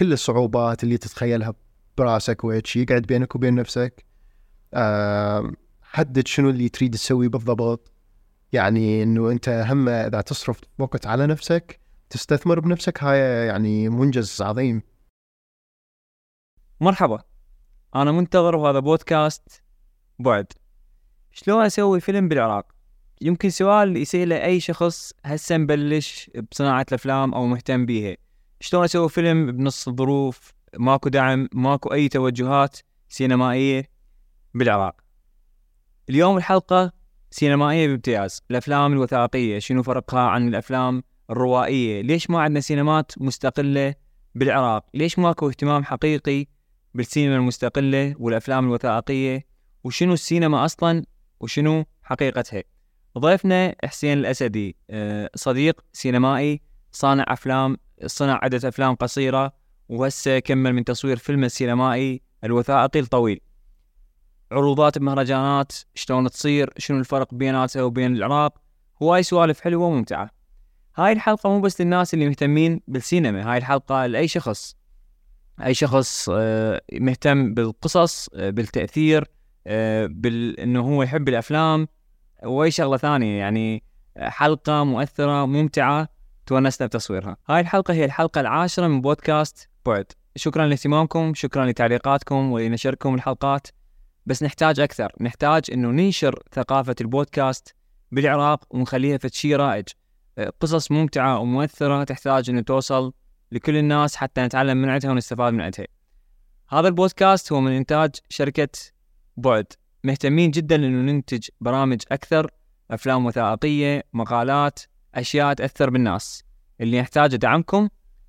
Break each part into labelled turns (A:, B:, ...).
A: كل الصعوبات اللي تتخيلها براسك وهيك شي قاعد بينك وبين نفسك. حدد شنو اللي تريد تسوي بالضبط. يعني إنه أنت هم إذا تصرف وقت على نفسك تستثمر بنفسك هاي يعني منجز عظيم.
B: مرحبا. أنا منتظر وهذا بودكاست بعد. شلون أسوي فيلم بالعراق؟ يمكن سؤال يسأله أي شخص هسه مبلش بصناعة الأفلام أو مهتم بيها. شلون أسوي فيلم بنص الظروف؟ ماكو دعم ماكو أي توجهات سينمائية بالعراق. اليوم الحلقة سينمائية بامتياز. الأفلام الوثائقية شنو فرقها عن الأفلام الروائية؟ ليش ما عندنا سينمات مستقلة بالعراق؟ ليش ماكو اهتمام حقيقي بالسينما المستقلة والأفلام الوثائقية؟ وشنو السينما أصلا؟ وشنو حقيقتها؟ ضيفنا حسين الأسدي آه، صديق سينمائي صانع أفلام صنع عدة أفلام قصيرة وهسه كمل من تصوير فيلم السينمائي الوثائقي الطويل. عروضات بمهرجانات شلون تصير شنو الفرق بيناتها وبين العراق؟ هواي سوالف حلوة وممتعة. هاي الحلقة مو بس للناس اللي مهتمين بالسينما هاي الحلقة لأي شخص. أي شخص آه، مهتم بالقصص آه، بالتأثير بال إنه هو يحب الأفلام وأي شغلة ثانية. يعني حلقة مؤثرة ممتعة تونسنا بتصويرها. هاي الحلقة هي الحلقة العاشرة من بودكاست بعد. شكرا لاهتمامكم شكرا لتعليقاتكم ولنشركم الحلقات. بس نحتاج أكثر. نحتاج إنه ننشر ثقافة البودكاست بالعراق ونخليها في شيء رائج. قصص ممتعة ومؤثرة تحتاج إنه توصل لكل الناس حتى نتعلم من عندها ونستفاد من عندها. هذا البودكاست هو من إنتاج شركة بعد. مهتمين جدا إنه ننتج برامج أكثر. أفلام وثائقية مقالات أشياء تأثر بالناس. اللي يحتاج دعمكم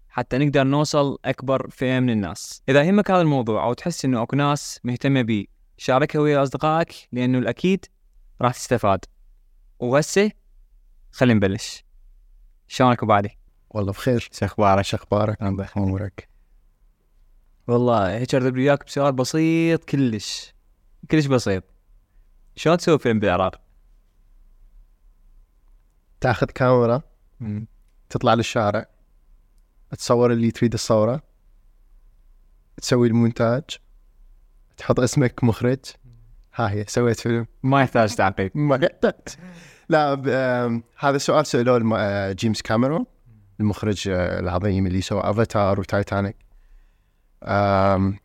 B: حتى نقدر نوصل أكبر فئه من الناس إذا يهمك هذا الموضوع أو تحس إنه أكو ناس مهتمة بيه شاركها ويا أصدقائك لأنه الأكيد راح تستفاد. وهسه خلينا نبلش. شلونك أبو علي؟
A: والله بخير.
C: شو أخبارك؟ شو أخبارك؟
A: الله أمورك؟
B: والله هيك ارد وياك بسؤال بسيط كلش. كلش بسيط. شلون تسوي فيلم بالعراق؟
A: تاخذ كاميرا تطلع للشارع تصور اللي تريد تصوره تسوي المونتاج تحط اسمك مخرج. ها هي سويت فيلم.
B: ما يحتاج تعقيد.
A: ما يحتاج. لا. هذا السؤال سألوه آه، جيمس كاميرون المخرج آه، العظيم اللي سوى افاتار وتايتانيك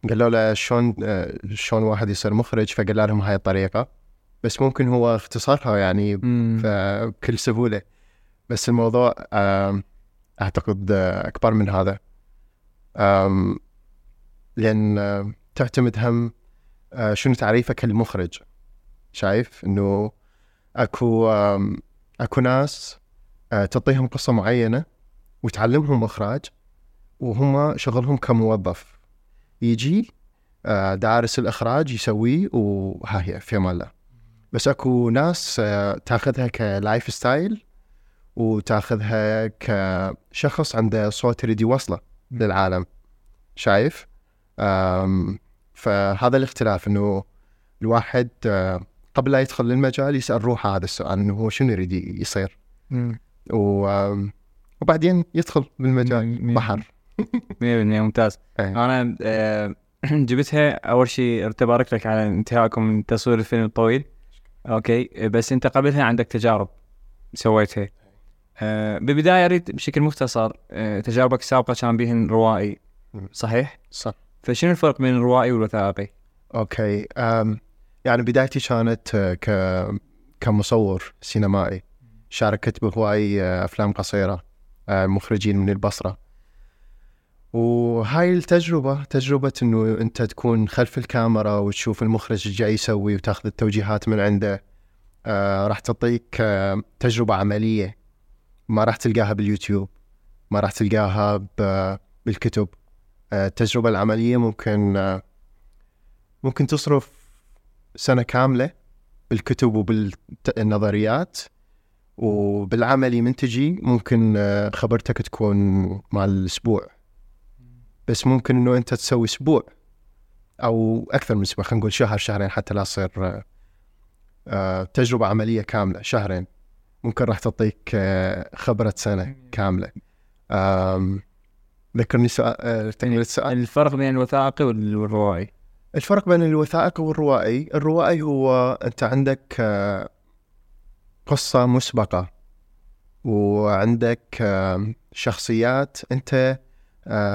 A: قالوا له شلون آه، شلون واحد يصير مخرج؟ فقال لهم هاي الطريقة. بس ممكن هو اختصرها يعني بكل سهولة. بس الموضوع أعتقد أكبر من هذا. لأن تعتمد هم آه، شنو تعريفك كمخرج شايف؟ إنه أكو أكو ناس آه، تعطيهم قصة معينة وتعلمهم إخراج وهم شغلهم كموظف. يجي آه، دارس الإخراج يسويه وها هي في أمان الله. بس اكو ناس تاخذها ك lifestyle وتاخذها كشخص عنده صوت يريد يوصله للعالم. شايف؟ فهذا الاختلاف انه الواحد قبل لا يدخل للمجال يسأل روحه هذا السؤال إنه هو شنو يريد يصير. و وبعدين يدخل بالمجال بحر.
B: 100% ممتاز. أيه. أنا آه، جبتها أول شيء ارتبارك لك على انتهائكم من تصوير الفيلم الطويل. أوكي. بس أنت قبلها عندك تجارب سويتها. أه ببدايه أريد بشكل مختصر أه تجاربك السابقة كان بهن روائي. صحيح؟
A: صح.
B: فشنو الفرق بين الروائي والوثائقي؟
A: okay. أم يعني بدايتي كانت آه، ك كمصور سينمائي. شاركت بهواي آه، أفلام قصيرة آه، مخرجين من البصرة. وهاي التجربة تجربة إنه أنت تكون خلف الكاميرا وتشوف المخرج جاي يسوي وتاخذ التوجيهات من عنده. آه راح تعطيك آه تجربة عملية. ما راح تلقاها باليوتيوب ما راح تلقاها بالكتب. آه التجربة العملية ممكن آه ممكن تصرف سنة كاملة بالكتب وبالنظريات. وبالعملي منتجي ممكن آه، خبرتك تكون مال الأسبوع. بس ممكن إنه أنت تسوي أسبوع أو أكثر من أسبوع خلينا نقول شهر شهرين حتى لا تصير آه، تجربة عملية كاملة شهرين. ممكن راح تعطيك آه، خبرة سنة كاملة. ذكرني سؤال آه، تكملة السؤال
B: الفرق بين الوثائقي وال- والروائي.
A: الفرق بين الوثائقي والروائي الروائي هو أنت عندك قصة مسبقة وعندك شخصيات آه،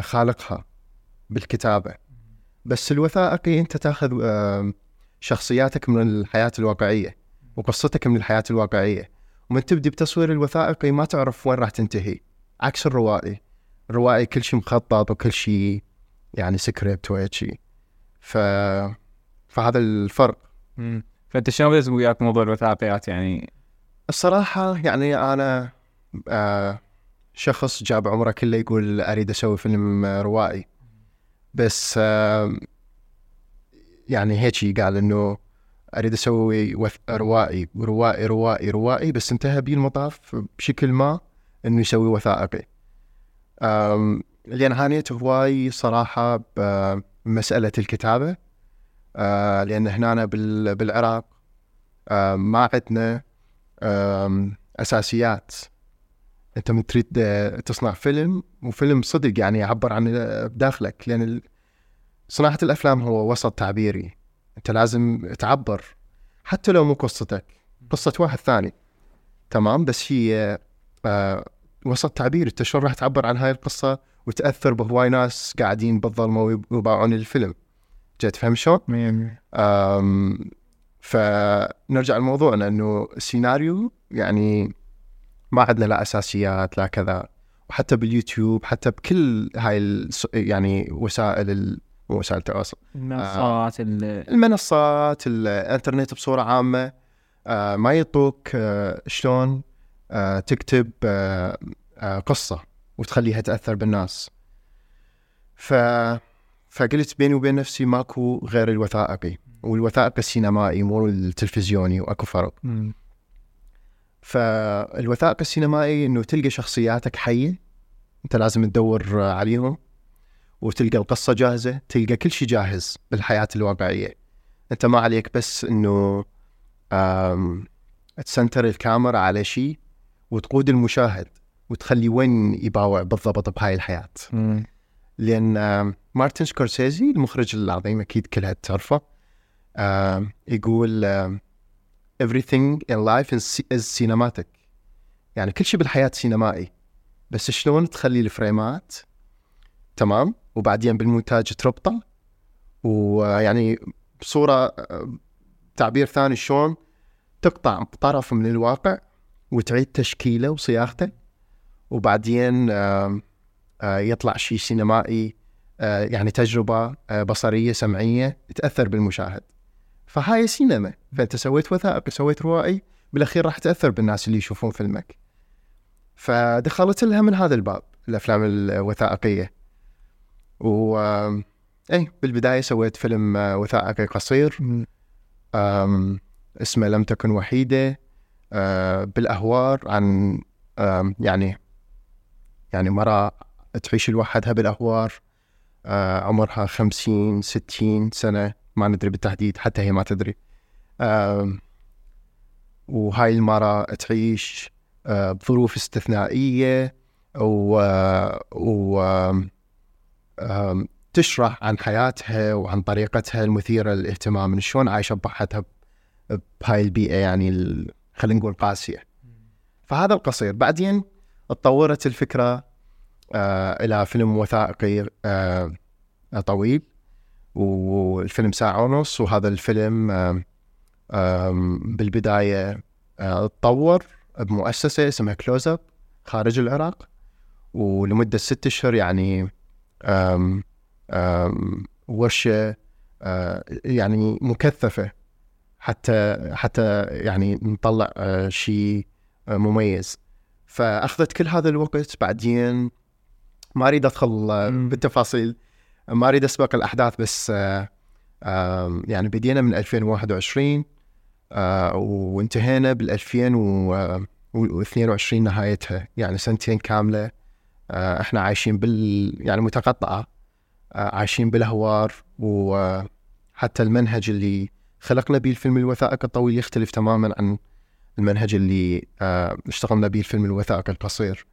A: خالقها بالكتابة. بس الوثائقي أنت تأخذ آه، شخصياتك من الحياة الواقعية وقصتك من الحياة الواقعية. ومن تبدي بتصوير الوثائقي ما تعرف وين راح تنتهي عكس الروائي. الروائي كل شيء مخطط وكل شيء يعني سكريبت وهيك شيء ف فهذا الفرق.
B: فأنت شلون بدأت وياك موضوع الوثائقيات يعني؟
A: الصراحة يعني أنا آه شخص جاب عمره كله يقول أريد أسوي فيلم روائي. بس يعني هيك قال إنه أريد أسوي وث- روائي روائي روائي روائي بس انتهى بي المطاف بشكل ما إنه يسوي وثائقي. لأن عانيت هواي صراحة بمسألة الكتابة. آه لأن هنا بال- بالعراق ما عندنا أساسيات. أنت من تريد آه، تصنع فيلم وفيلم صدق يعني يعبر عن آه، بداخلك لأن صناعة الأفلام هو وسط تعبيري. أنت لازم تعبر حتى لو مو قصتك قصة واحد ثاني. تمام؟ بس هي آه، وسط تعبيري أنت شلون راح تعبر عن هاي القصة وتأثر بهواي ناس قاعدين بالظلمة ويباعون الفيلم. جاي تفهم شلون؟ فنرجع لموضوعنا إنه السيناريو يعني ما عندنا لا أساسيات لا كذا. وحتى باليوتيوب حتى بكل هاي يعني وسائل وسائل التواصل
B: المنصات ال-
A: المنصات الإنترنت بصورة عامة آه، ما يعطوك آه، شلون آه، تكتب آه، آه، قصة وتخليها تأثر بالناس. ف فقلت بيني وبين نفسي ماكو غير الوثائقي. والوثائقي السينمائي مو التلفزيوني وأكو فرق. فالوثائقي السينمائي إنه تلقى شخصياتك حية أنت لازم تدور عليهم وتلقى القصة جاهزة تلقى كل شيء جاهز بالحياة الواقعية. أنت ما عليك بس إنه ت center الكاميرا على شيء وتقود المشاهد وتخلي وين يباوع بالضبط بهاي الحياة. لأن آم، مارتن سكورسيزي المخرج العظيم أكيد كلها تعرفه يقول everything in life is cinematic. يعني كل شيء بالحياة سينمائي بس شلون تخلي الفريمات؟ تمام؟ وبعدين بالمونتاج تربطه. ويعني بصورة آه، تعبير ثاني شلون؟ تقطع طرف من الواقع وتعيد تشكيله وصياغته. وبعدين يطلع شيء سينمائي يعني تجربة بصرية سمعية تأثر بالمشاهد. فهاي سينما. فأنت سويت وثائقي سويت روائي بالأخير راح تأثر بالناس اللي يشوفون فيلمك. فدخلت لها من هذا الباب الأفلام الوثائقية. و آم، أي بالبداية سويت فيلم آه، وثائقي قصير. آم، اسمه لم تكن وحيدة. آه، بالأهوار عن آم، يعني يعني مرة تعيش لوحدها بالأهوار. آه، عمرها خمسين ستين سنة. ما ندري بالتحديد حتى هي ما تدري. وهاي المرة تعيش آه، بظروف استثنائية و, عن حياتها وعن طريقتها المثيرة للاهتمام. من شلون عايشة بحياتها بهاي البيئة يعني خلينا نقول قاسية. فهذا القصير. بعدين تطورت الفكرة آه إلى فيلم وثائقي آه طويل. والفيلم ساعة ونص وهذا الفيلم بالبداية آه تطور بمؤسسة اسمها كلوز اب خارج العراق ولمدة ست أشهر يعني ورشة آه يعني مكثفة حتى حتى يعني نطلع آه شيء مميز فأخذت كل هذا الوقت بعدين ما أريد أدخل. بالتفاصيل ما أريد أسبق الأحداث بس آه يعني بدينا من 2021 آه وانتهينا بال 2022 نهايتها يعني سنتين كاملة آه إحنا عايشين بال يعني متقطعة آه عايشين بالأهوار وحتى المنهج اللي خلقنا به الفيلم الوثائقي الطويل يختلف تماما عن المنهج اللي اشتغلنا به الفيلم الوثائقي القصير.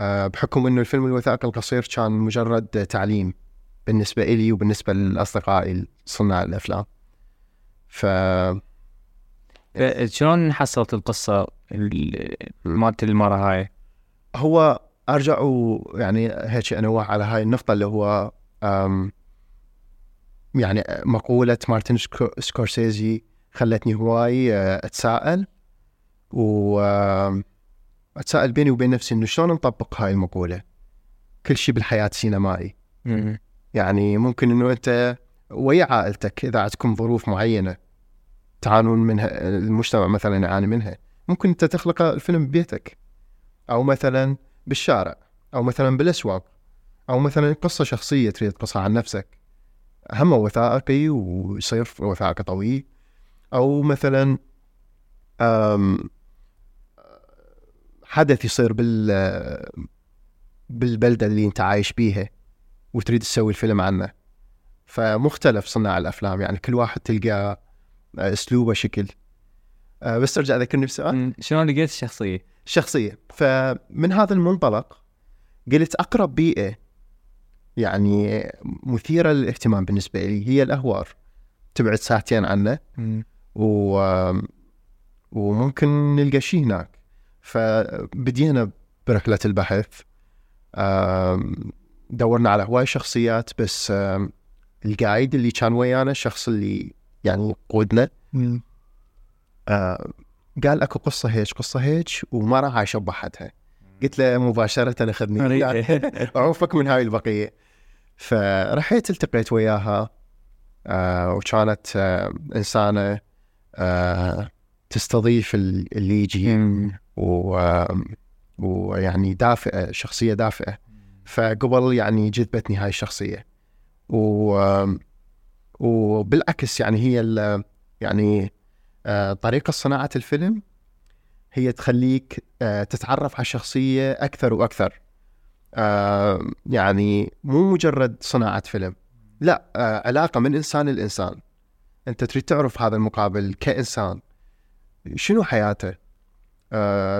A: بحكم إنه الفيلم الوثائقي القصير كان مجرد تعليم. بالنسبة لي وبالنسبة لاصدقائي صناع الأفلام. ف
B: شلون حصلت القصة ال- مالت المره هاي؟
A: هو أرجع و- يعني هيك انوه على هاي النقطة اللي هو يعني مقولة مارتن سكو- سكورسيزي خلتني هواي أه، أتساءل. و أم، أتساءل بيني وبين نفسي إنه شلون نطبق هاي المقولة؟ كل شيء بالحياة سينمائي. يعني ممكن إنه أنت ويا عائلتك إذا عندكم ظروف معينة تعانون منها المجتمع مثلا يعاني منها ممكن أنت تخلق الفيلم ببيتك. أو مثلا بالشارع أو مثلا بالأسواق أو مثلا قصة شخصية تريد تقصها عن نفسك. هم وثائقي ويصير وثائقي طويل أو مثلا حدث يصير بال بالبلدة اللي أنت عايش بيها. وتريد تسوي الفيلم عنه. فمختلف صناع الأفلام يعني كل واحد تلقى أسلوبه شكل. آه، بس أرجع أذكرني بسؤال.
B: شلون لقيت الشخصية؟
A: شخصيه فمن هذا المنطلق قلت أقرب بيئة يعني مثيرة للاهتمام بالنسبة لي هي الأهوار. تبعد ساعتين عنه. و وممكن نلقى شيء هناك. فبدينا برحلة البحث. دورنا على هواي شخصيات بس القايد اللي كان ويانا الشخص اللي يعني قودنا. آه، قال أكو قصة هيك قصة هيك وما راح اشبه حدها قلت له مباشرة أخذني. يعني أعوفك من هاي البقية. فرحيت التقيت وياها. آه وكانت آه إنسانة آه تستضيف ال- اللي يجي. و ويعني دافئة شخصية دافئة. فقبل يعني جذبتني هاي الشخصية. و وبالعكس يعني هي يعني آه، طريقة صناعة الفيلم هي تخليك آه، تتعرف على الشخصية أكثر وأكثر. آه، يعني مو مجرد صناعة فيلم. لا علاقة من إنسان لإنسان. أنت تريد تعرف هذا المقابل كإنسان. شنو حياته؟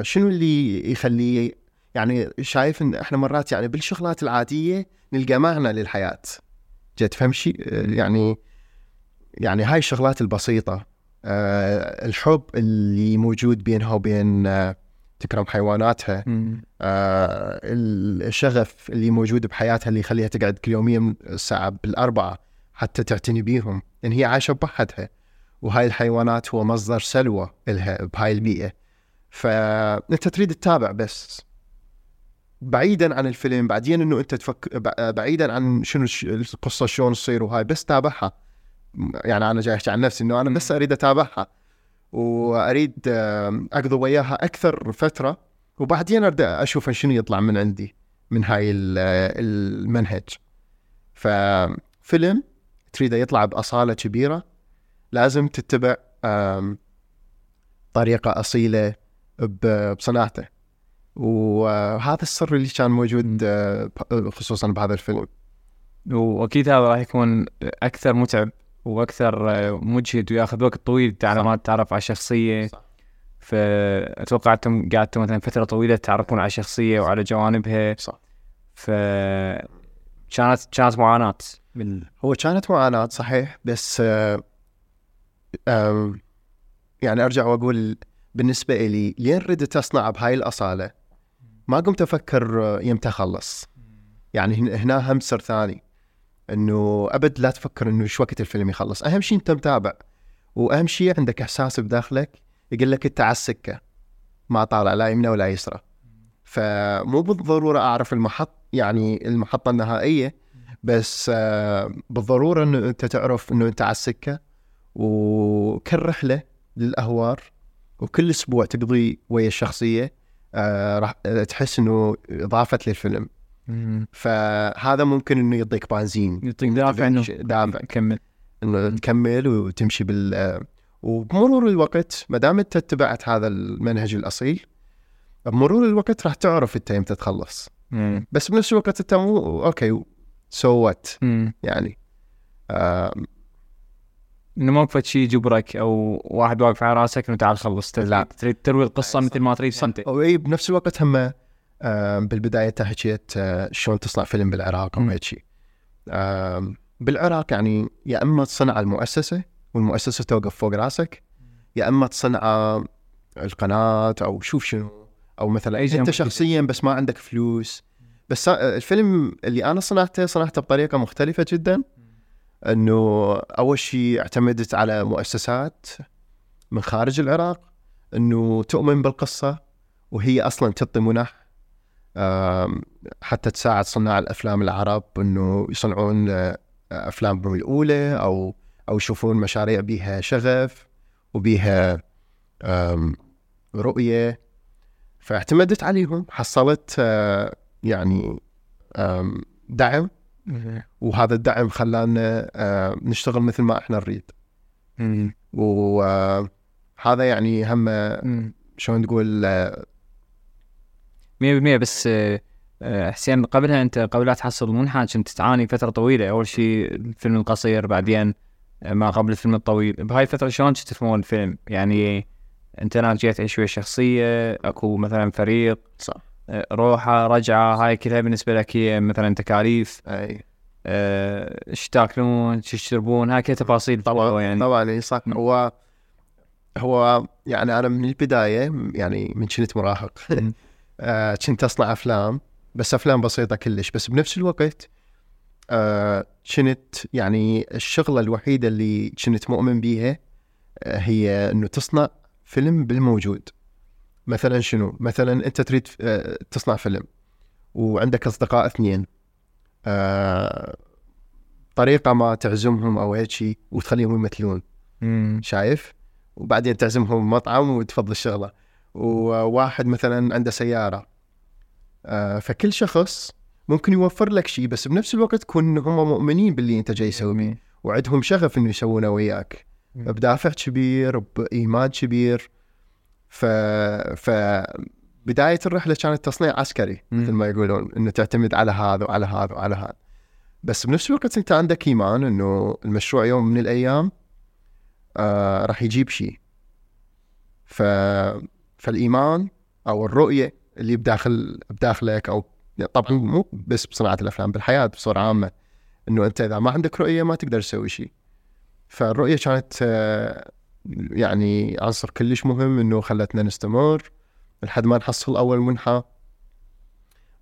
A: شنو اللي يخليه يعني شايف إن إحنا مرات يعني بالشغلات العادية نلقى معنى للحياة. جد تفهم شيء يعني يعني هاي الشغلات البسيطة آه، الحب اللي موجود بينها وبين آه، تكرم حيواناتها. آه، الشغف اللي موجود بحياتها اللي يخليها تقعد كل يوميا الساعة بالأربعة حتى تعتني بيهم لأن هي عايشة بوحدها. وهاي الحيوانات هو مصدر سلوى لها بهاي البيئة. فأنت تريد تتابع بس. بعيدا عن الفيلم بعدين إنه أنت تفك ب- بعيدا عن شنو القصة شلون تصير وهاي بس تابعها. يعني أنا جاي أحكي عن نفسي إنه أنا بس أريد أتابعها. وأريد أقضي وياها أكثر فترة وبعدين ابدا أشوف شنو يطلع من عندي من هاي ال- المنهج. ففيلم تريده يطلع بأصالة كبيرة لازم تتبع طريقة أصيلة بصناعته. وهذا السر اللي كان موجود آه، خصوصا بهذا الفيلم.
B: وأكيد هذا راح يكون أكثر متعب وأكثر آه، مجهد وياخذ وقت طويل. على ما تتعرف على الشخصيه
A: صح.
B: فاتوقع أنتم قعدتوا مثلا فترة طويلة تتعرفون على الشخصيه وعلى جوانبها.
A: صح.
B: ف كانت كانت معاناة. بال...
A: هو كانت معاناة صحيح بس آه، آم، يعني أرجع وأقول بالنسبة لي لين ردت اصنع بهاي الأصالة ما قمت أفكر يمتى اخلص يعني هن- هنا هم سر ثاني إنه أبد لا تفكر إنه شو وقت الفيلم يخلص. أهم شيء أنت متابع وأهم شيء عندك إحساس بداخلك يقول لك أنت على السكة ما طالع لا يمنى ولا يسرى. فمو بالضرورة أعرف المحط يعني المحطة النهائية بس بالضرورة إنه أنت تعرف إنه أنت على السكة وكل رحله للأهوار وكل أسبوع تقضي ويا الشخصية آه، راح تحس إنه إضافت للفيلم. فهذا ممكن إنه يعطيك بنزين.
B: يعطيك دافع إنه
A: دافع.
B: كمل.
A: إنه تكمل وتمشي بال آه، وبمرور الوقت ما دام أنت اتبعت هذا المنهج الأصيل بمرور الوقت راح تعرف أنت إمتى تخلص.
B: مم.
A: بس بنفس الوقت أنت مو okay so what
B: مم.
A: يعني آه
B: إنه ما فد شيء يجبرك أو واحد واقف على راسك إنه تعال خلص
A: لا.
B: تريد تروي القصة مثل ما تريد انت
A: أو إي بنفس الوقت هم آه، بالبداية انت حكيت آه، شلون تصنع فيلم بالعراق
B: أو.
A: هيك شيء آه، بالعراق يعني يا إما تصنع المؤسسة والمؤسسة توقف فوق راسك يا إما تصنع القناة أو شوف شنو أو مثلا
B: شيء أنت.
A: شخصيا بس ما عندك فلوس بس الفيلم اللي أنا صنعته صنعته بطريقة مختلفة جدا إنه أول شيء اعتمدت على مؤسسات من خارج العراق إنه تؤمن بالقصة وهي أصلا تعطي منح حتى تساعد صناع الأفلام العرب إنه يصنعون آه، افلامهم الأولى أو أو يشوفون مشاريع بيها شغف وبيها آم، رؤية. فاعتمدت عليهم حصلت آه، يعني دعم. وهذا الدعم خلانا آه، نشتغل مثل ما إحنا نريد. وهذا يعني هم شلون تقول آه،
B: 100% بس آه، آه، حسين قبلها أنت قبل لا تحصل منحة كنت تعاني فترة طويلة. أول شيء الفيلم القصير بعدين آه، ما قبل الفيلم الطويل. بهاي الفترة شلون كنت تفهمون الفيلم؟ يعني أنت هناك جيت تعيش ويا شخصية أكو مثلا فريق.
A: صح.
B: آه، روحة رجعة هاي كلها بالنسبة لك هي مثلا تكاليف
A: أي.
B: آه، إيش تاكلون إيش تشربون هاي كلها تفاصيل
A: طبعا
B: يعني.
A: طبعا إي صح. هو هو يعني أنا من البداية يعني من كنت مراهق. آه، كنت أصنع أفلام بس أفلام بسيطة كلش. بس بنفس الوقت آه، كنت يعني الشغلة الوحيدة اللي كنت مؤمن بيها آه، هي إنه تصنع فيلم بالموجود. مثلا شنو؟ مثلا أنت تريد آه، تصنع فيلم وعندك أصدقاء اثنين آه، طريقة ما تعزمهم أو هيك شيء وتخليهم يمثلون. شايف؟ وبعدين تعزمهم مطعم وتفضل الشغلة. وواحد مثلا عنده سيارة آه، فكل شخص ممكن يوفر لك شيء بس بنفس الوقت تكون هم مؤمنين باللي أنت جاي تسويه وعندهم شغف إنه يسوونه وياك. بدافع كبير بإيمان كبير ف ف بداية الرحلة كانت تصنيع عسكري. مثل ما يقولون إنه تعتمد على هذا وعلى هذا وعلى هذا. بس بنفس الوقت أنت عندك إيمان إنه المشروع يوم من الأيام آه راح يجيب شيء. ف فالإيمان أو الرؤية اللي بداخل بداخلك أو طبعا مو بس بصناعة الأفلام بالحياة بصورة عامة. إنه أنت إذا ما عندك رؤية ما تقدر تسوي شيء. فالرؤية كانت آه، يعني عنصر كلش مهم إنه خلتنا نستمر لحد ما نحصل أول منحة.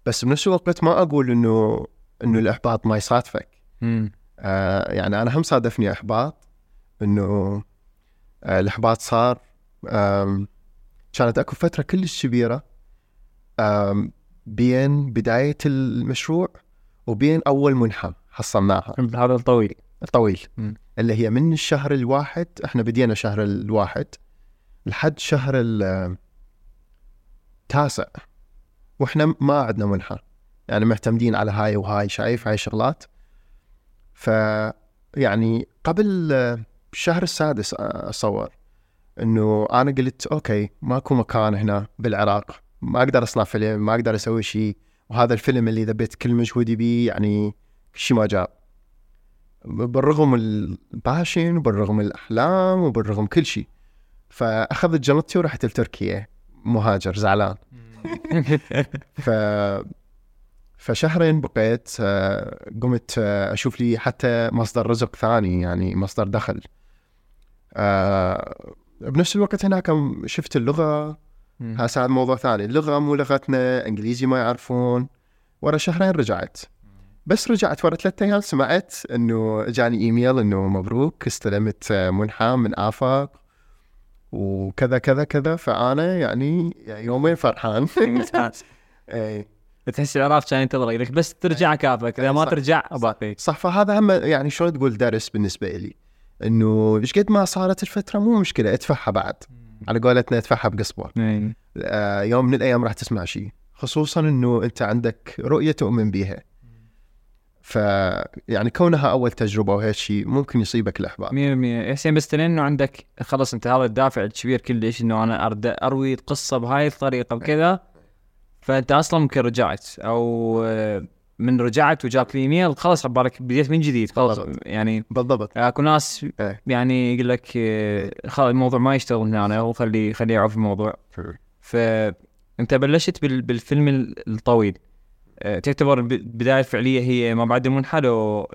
A: بس بنفس الوقت ما أقول إنه إنه الإحباط ما يصادفك. آه يعني أنا هم صادفني إحباط إنه آه الإحباط صار كانت أكو فترة كلش كبيرة بين بداية المشروع وبين أول منحة حصلناها.
B: هذا الطويل.
A: طويل.
B: مم.
A: اللي هي من الشهر الواحد إحنا بدينا شهر الواحد لحد شهر التاسع وإحنا ما عندنا منحة. يعني معتمدين على هاي وهاي شايف؟ هاي شغلات. ف يعني قبل الشهر السادس آه، اتصور إنه أنا قلت okay ماكو مكان هنا بالعراق ما أقدر أصنع فيلم ما أقدر أسوي شيء وهذا الفيلم اللي ذبيت كل مجهودي بيه يعني شيء ما جاب. بالرغم ال passion وبالرغم الأحلام وبالرغم كل شيء. فأخذت جنطتي ورحت لتركيا. مهاجر زعلان. ف فشهرين بقيت آه، قمت آه، أشوف لي حتى مصدر رزق ثاني يعني مصدر دخل. آه، بنفس الوقت هناك شفت
B: اللغة.
A: هسه هذا موضوع ثاني. اللغة مو لغتنا إنجليزي ما يعرفون. ورا شهرين رجعت. بس رجعت ورا ثلاثة أيام سمعت إنه جاني إيميل إنه مبروك استلمت منحة من آفاق وكذا كذا كذا. فأنا يعني يومين فرحان.
B: ممتاز.
A: اي
B: تحس العراق كان ينتظر لك بس ترجع كافك. إذا ما. ترجع اباقي
A: صح. فهذا هم يعني شلون تقول درس بالنسبة لي؟ إنه إيش قد ما صارت الفترة مو مشكلة ادفعها بعد. على قولتنا ادفعها بقصبه
B: إيه.
A: آه، يوم من الأيام راح تسمع شيء خصوصا إنه أنت عندك رؤية تؤمن بها ف يعني كونها أول تجربة وهيك شيء ممكن يصيبك الاحباط
B: 100% يا حسين بس لأنه عندك خلص أنت هذا الدافع الكبير كلش إنه أنا ارد أروي القصة بهاي الطريقة وكذا فأنت أصلا ممكن رجعت أو من رجعت وجاك الايميل خلص عبالك بديت من جديد. خلص
A: بالضبط.
B: يعني
A: بالضبط.
B: أكو ناس
A: إيه.
B: يعني يقول لك خلاص الموضوع ما يشتغل هنا وخلي خليه يعرف الموضوع. ف أنت بلشت بال- بالفيلم ال- الطويل. تعتبر ب- البدايه الفعليه هي ما بعد المنحى لو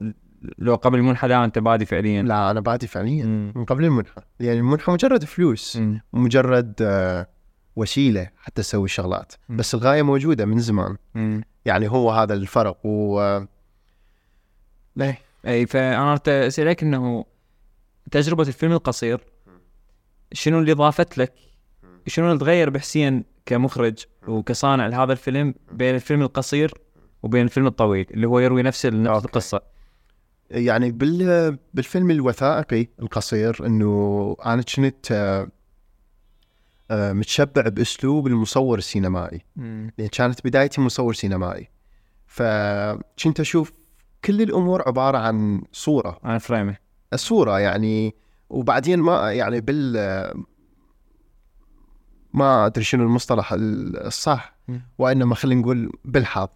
B: لو قبل المنحى لا أنت بادي فعليا
A: لا أنا بادي فعليا
B: مم.
A: من قبل المنحة يعني المنحة مجرد فلوس
B: مم.
A: مجرد آه، وسيلة حتى تسوي شغلات
B: مم.
A: بس الغاية موجودة من زمان
B: مم.
A: يعني هو هذا الفرق و آه، ليه
B: أي فأنا أسألك إنه تجربة الفيلم القصير شنو اللي ضافت لك؟ شنو اللي تغير بحسين كمخرج وكصانع لهذا الفيلم بين الفيلم القصير وبين الفيلم الطويل اللي هو يروي نفس نفس. القصة.
A: يعني بال بالفيلم الوثائقي القصير إنه أنا كنت آه، آه، متشبع بأسلوب المصور السينمائي. لأن كانت بدايتي مصور سينمائي. فكنت أشوف كل الأمور عبارة عن صورة.
B: عن فريمة.
A: الصورة يعني وبعدين ما يعني بال ما أدري شنو المصطلح الصح. وإنما خلينا نقول بالحظ.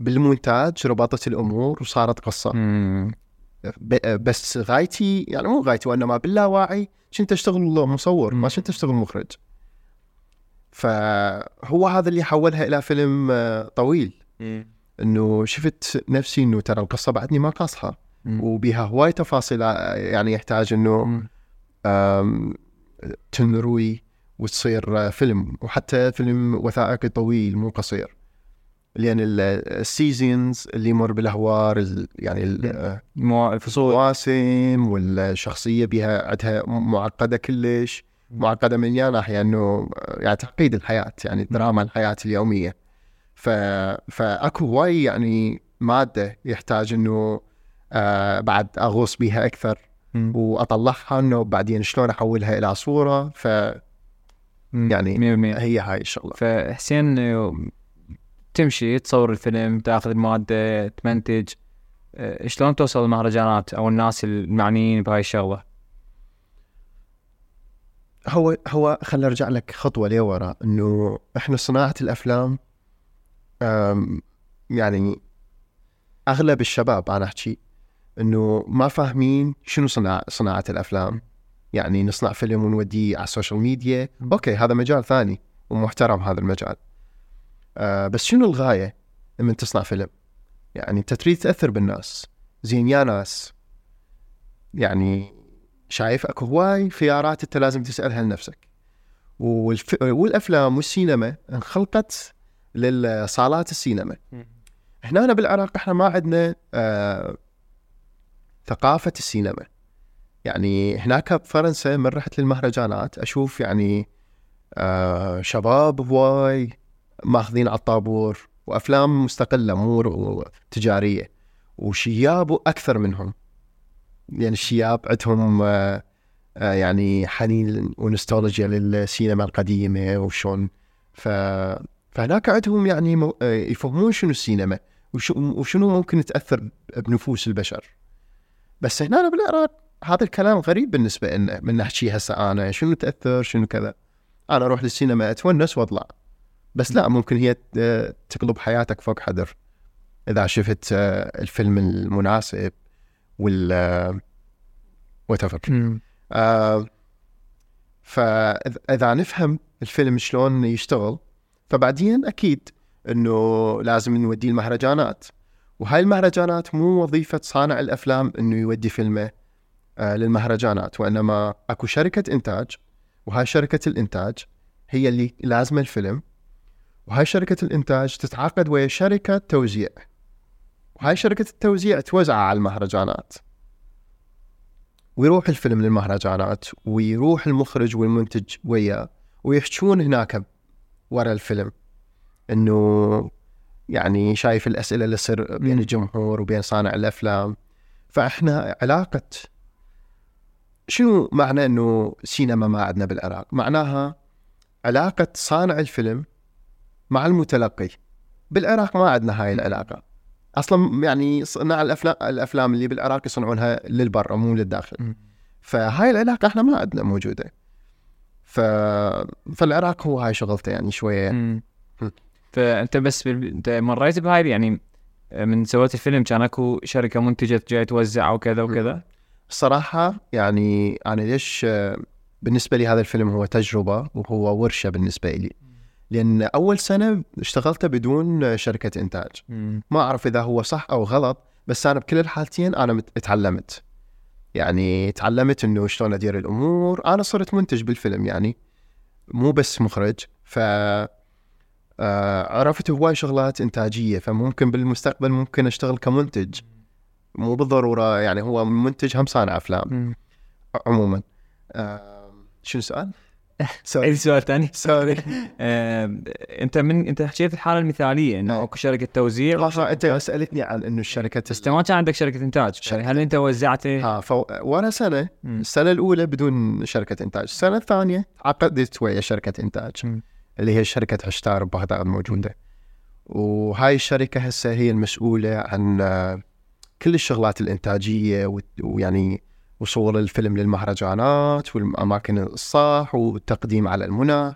A: بالمونتاج ربطت الأمور وصارت قصة
B: مم.
A: بس غايتي يعني مو غايتي وإنما باللاواعي كنت أشتغل مصور ما كنت أشتغل مخرج فهو هذا اللي حولها إلى فيلم آه، طويل إنه شفت نفسي إنه ترى القصة بعدني ما
B: قاصحة.
A: وبها هواي تفاصيل آه، يعني يحتاج إنه تنروي وتصير فيلم وحتى فيلم وثائقي طويل مو قصير. لأن ال- ال seasons اللي يمر بالأهوار ال- يعني
B: الفصول
A: مواسم والشخصية بها عندها معقدة كلش. معقدة من يا ناحيه انه يعني تعقيد الحياة يعني دراما الحياة اليومية. ف فاكو هواي يعني مادة يحتاج إنه آه بعد أغوص بها
B: أكثر.
A: وأطلعها إنه بعدين شلون أحولها إلى صورة.
B: مم.
A: يعني
B: 100%
A: هاي الشغله
B: فحسين تمشي تصور الفيلم تاخذ الماده تمنتج آه، شلون توصل المهرجانات أو الناس المعنيين بهاي الشغلة؟
A: هو هو خليني ارجع لك خطوة لورا إنه إحنا صناعة الأفلام يعني أغلب الشباب أنا أحكي إنه ما فاهمين شنو صناعه صناعة الأفلام. يعني نصنع فيلم ونوديه على ال social media. okay هذا مجال ثاني ومحترم هذا المجال. أه بس شنو الغاية من تصنع فيلم؟ يعني انت تريد تاثر بالناس. زين يا ناس. يعني شايف أكو هواي خيارات أنت لازم تسألها لنفسك. والف... والأفلام والسينما انخلقت للصالات السينما. هنا بالعراق إحنا ما عندنا آه ثقافة السينما. يعني هناك بفرنسا من رحت للمهرجانات أشوف يعني آه شباب هواي ماخذين على الطابور وأفلام مستقلة مو تجارية وشياب أكثر منهم يعني الشياب عندهم آه آه يعني حنين ونستولوجيا للسينما القديمة وشون ف فهناك عندهم يعني مو... آه يفهمون شنو السينما. وشنو ممكن تأثر بنفوس البشر بس هنا بالعراق هذا الكلام غريب بالنسبة لنا من نحكي هسه أنا. شنو تأثر؟ شنو كذا؟ أنا أروح للسينما أتونس وأطلع. بس لا ممكن هي تقلب حياتك فوق حدر. إذا شفت آه، الفيلم المناسب وال وات آه فإذا نفهم الفيلم شلون يشتغل فبعدين أكيد إنه لازم نوديه المهرجانات. وهاي المهرجانات مو وظيفة صانع الأفلام إنه يودي فيلمه. آه للمهرجانات وإنما أكو شركة إنتاج وهاي شركة الإنتاج هي اللي لازمة الفيلم وهاي شركة الإنتاج تتعاقد ويا شركة توزيع وهاي شركة التوزيع توزعه على المهرجانات ويروح الفيلم للمهرجانات ويروح المخرج والمنتج وياه ويحجون هناك ورا الفيلم إنه يعني شايف الأسئلة اللي تصير بين. الجمهور وبين صانع الأفلام فإحنا علاقة شنو معنى إنه سينما ما عندنا بالعراق؟ معناها علاقة صانع الفيلم مع المتلقي بالعراق ما عندنا هاي العلاقة أصلا يعني صناع الافلام الأفلام اللي بالعراق يصنعونها للبرا مو للداخل. فهاي العلاقة إحنا ما عندنا موجودة ف... فالعراق هو هاي شغلته يعني شوية.
B: مم. فأنت بس بال... أنت مريت بهاي يعني من سويت الفيلم كان أكو شركة منتجة جاي توزع وكذا وكذا
A: الصراحه يعني أنا ليش بالنسبة لي هذا الفيلم هو تجربة وهو ورشة بالنسبة لي. لأن أول سنة اشتغلت بدون شركة إنتاج.
B: مم.
A: ما أعرف إذا هو صح أو غلط بس أنا بكل الحالتين أنا مت- اتعلمت. يعني تعلمت إنه شلون أدير الأمور. أنا صرت منتج بالفيلم يعني مو بس مخرج. ف آه، عرفت هواي شغلات إنتاجية فممكن بالمستقبل ممكن أشتغل كمنتج. مو بالضرورة يعني هو منتج هم صانع
B: أفلام.
A: عموما. شنو السؤال؟
B: عندي
A: sorry
B: سؤال ثاني؟ sorry. أنت من أنت حكيت الحالة المثالية إنه
A: نعم.
B: اكو شركة توزيع
A: أنت سألتني عن إنه الشركة
B: بس أنت ما كان عندك شركة إنتاج. يعني هل أنت وزعته
A: ها فو... وأنا
B: سنة.
A: السنة الأولى بدون شركة إنتاج. السنة الثانية عقدت ويا شركة
B: إنتاج.
A: اللي هي شركة عشتار ببغداد موجوده وهاي الشركة هسه هي المسؤولة عن آه، كل الشغلات الإنتاجية ويعني وصول الفيلم للمهرجانات والأماكن الصح والتقديم على المنح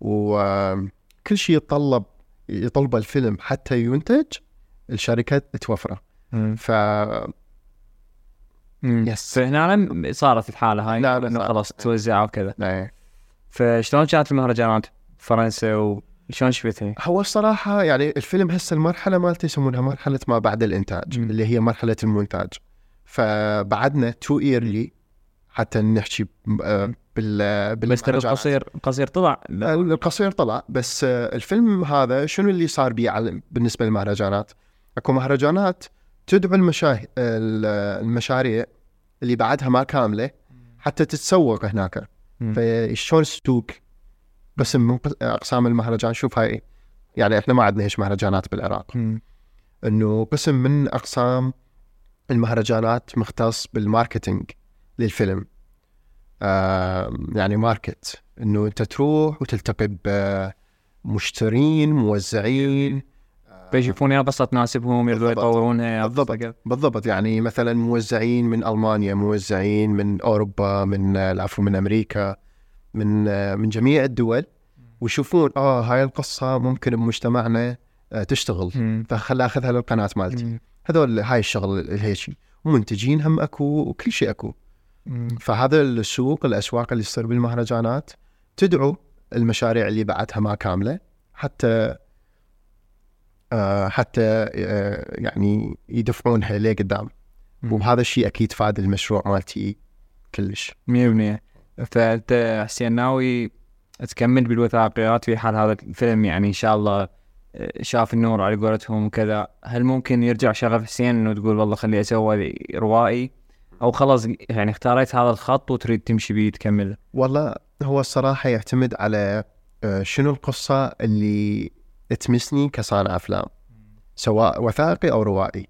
A: وكل شيء يتطلب يطلبه الفيلم حتى ينتج الشركة توفره. ف. يس.
B: فهنا صارت الحالة هاي
A: لا،.
B: خلاص توزع وكذا
A: إيه.
B: فشلون كانت المهرجانات فرنسا وشلون شفتها؟
A: هو الصراحة يعني الفيلم هسه المرحلة مالته يسمونها مرحلة ما بعد الإنتاج
B: مم.
A: اللي هي مرحلة المونتاج فبعدنا تو إيرلي حتى نحكي آه، بال
B: بس. القصير القصير طلع لا.
A: القصير طلع بس آه، الفيلم هذا شنو اللي صار بيه بالنسبة للمهرجانات اكو مهرجانات تدعو المشاه... ال- المشاريع اللي بعدها ما كاملة حتى تتسوق هناك. فشلون تسوق قسم من قس- أقسام المهرجان شوف هاي يعني إحنا ما عندنا هيش مهرجانات بالعراق. إنه قسم من أقسام المهرجانات مختص بال marketing للفيلم. آه يعني market. إنه أنت تروح وتلتقي بمشترين موزعين.
B: فيشوفون يا قصه تناسبهم
A: بالضبط.
B: يطورونها
A: بالضبط. بالضبط. يعني مثلا موزعين من ألمانيا موزعين من أوروبا من العفو من أمريكا. من آه، من جميع الدول ويشوفون آه هاي القصة ممكن بمجتمعنا آه، تشتغل. فخل اخذها للقناه مالتي. هذول هاي الشغل الهيجي ومنتجين هم أكو وكل شيء
B: أكو.
A: فهذا السوق الأسواق اللي تصير بالمهرجانات تدعو المشاريع اللي بعدها ما كاملة حتى آه حتى آه يعني يدفعونها لقدام
B: مم.
A: وبهذا الشيء أكيد فاد المشروع مالتي كلش
B: 100% فأنت حسين ناوي تكمل بالوثائقيات في حال هذا الفيلم؟ يعني إن شاء الله آه، شاف النور على قولتهم وكذا. هل ممكن يرجع شغف حسين إنه تقول والله خلي أسوي روائي؟ أو خلاص يعني اختاريت هذا الخط وتريد تمشي بيه تكمل
A: والله هو الصراحة يعتمد على آه شنو القصة اللي تمسني كصانع أفلام سواء وثائقي أو روائي.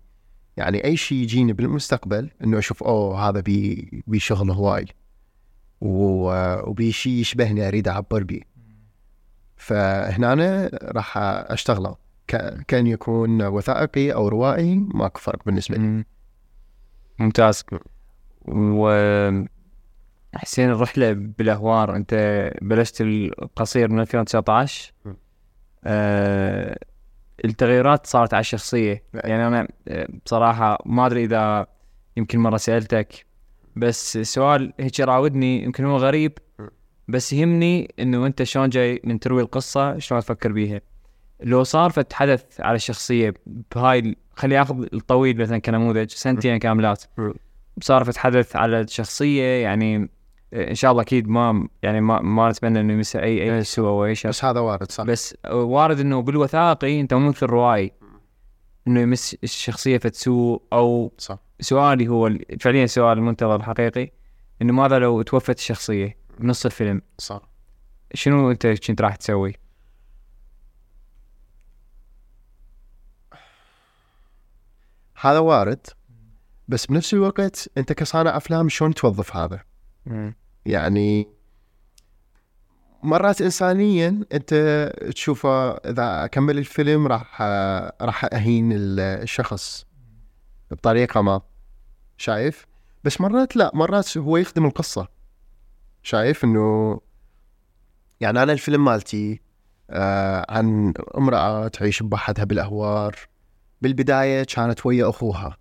A: يعني أي شيء يجيني بالمستقبل إنه أشوف أوه هذا بي بي شغل هواي و- وبي شيء يشبهني أريد أعبر بيه. فهنا أنا راح أشتغله. كان يكون وثائقي أو روائي ماكو فرق بالنسبة لي.
B: مم. ممتاز. و حسين الرحلة بالأهوار. أنت بلشت القصير من 2019
A: م.
B: آه التغيرات صارت على الشخصية.
A: نعم.
B: يعني أنا آه، بصراحة ما أدري إذا يمكن مرة سألتك. بس السؤال هيك راودني يمكن هو غريب. بس يهمني إنه أنت شلون جاي من تروي القصة شلون تفكر بيها؟ لو صار فت حدث على الشخصية بهاي خلي آخذ الطويل مثلا كنموذج سنتين كاملات. صار فت حدث على الشخصية يعني إن شاء الله أكيد ما يعني ما ما نتمنى إنه يمس أي أي سوء أو أي شيء.
A: بس هذا وارد صح.
B: بس وارد إنه بالوثائقي أنت ممثل روائي إنه يمس الشخصية فتسوء أو
A: صح.
B: سؤالي هو فعليا سؤال المنتظر الحقيقي إنه ماذا لو توفت الشخصيه بنص الفيلم؟
A: صح.
B: شنو أنت كنت راح تسوي؟
A: هذا وارد بس بنفس الوقت أنت كصانع أفلام شلون توظف هذا؟ يعني مرات انسانيا أنت تشوفه إذا أكمل الفيلم راح راح أهين الشخص. بطريقة ما. شايف؟ بس مرات لا مرات هو يخدم القصة. شايف إنه يعني أنا الفيلم مالتي آه عن امرأة تعيش بوحدها بالأهوار. بالبداية كانت ويا أخوها.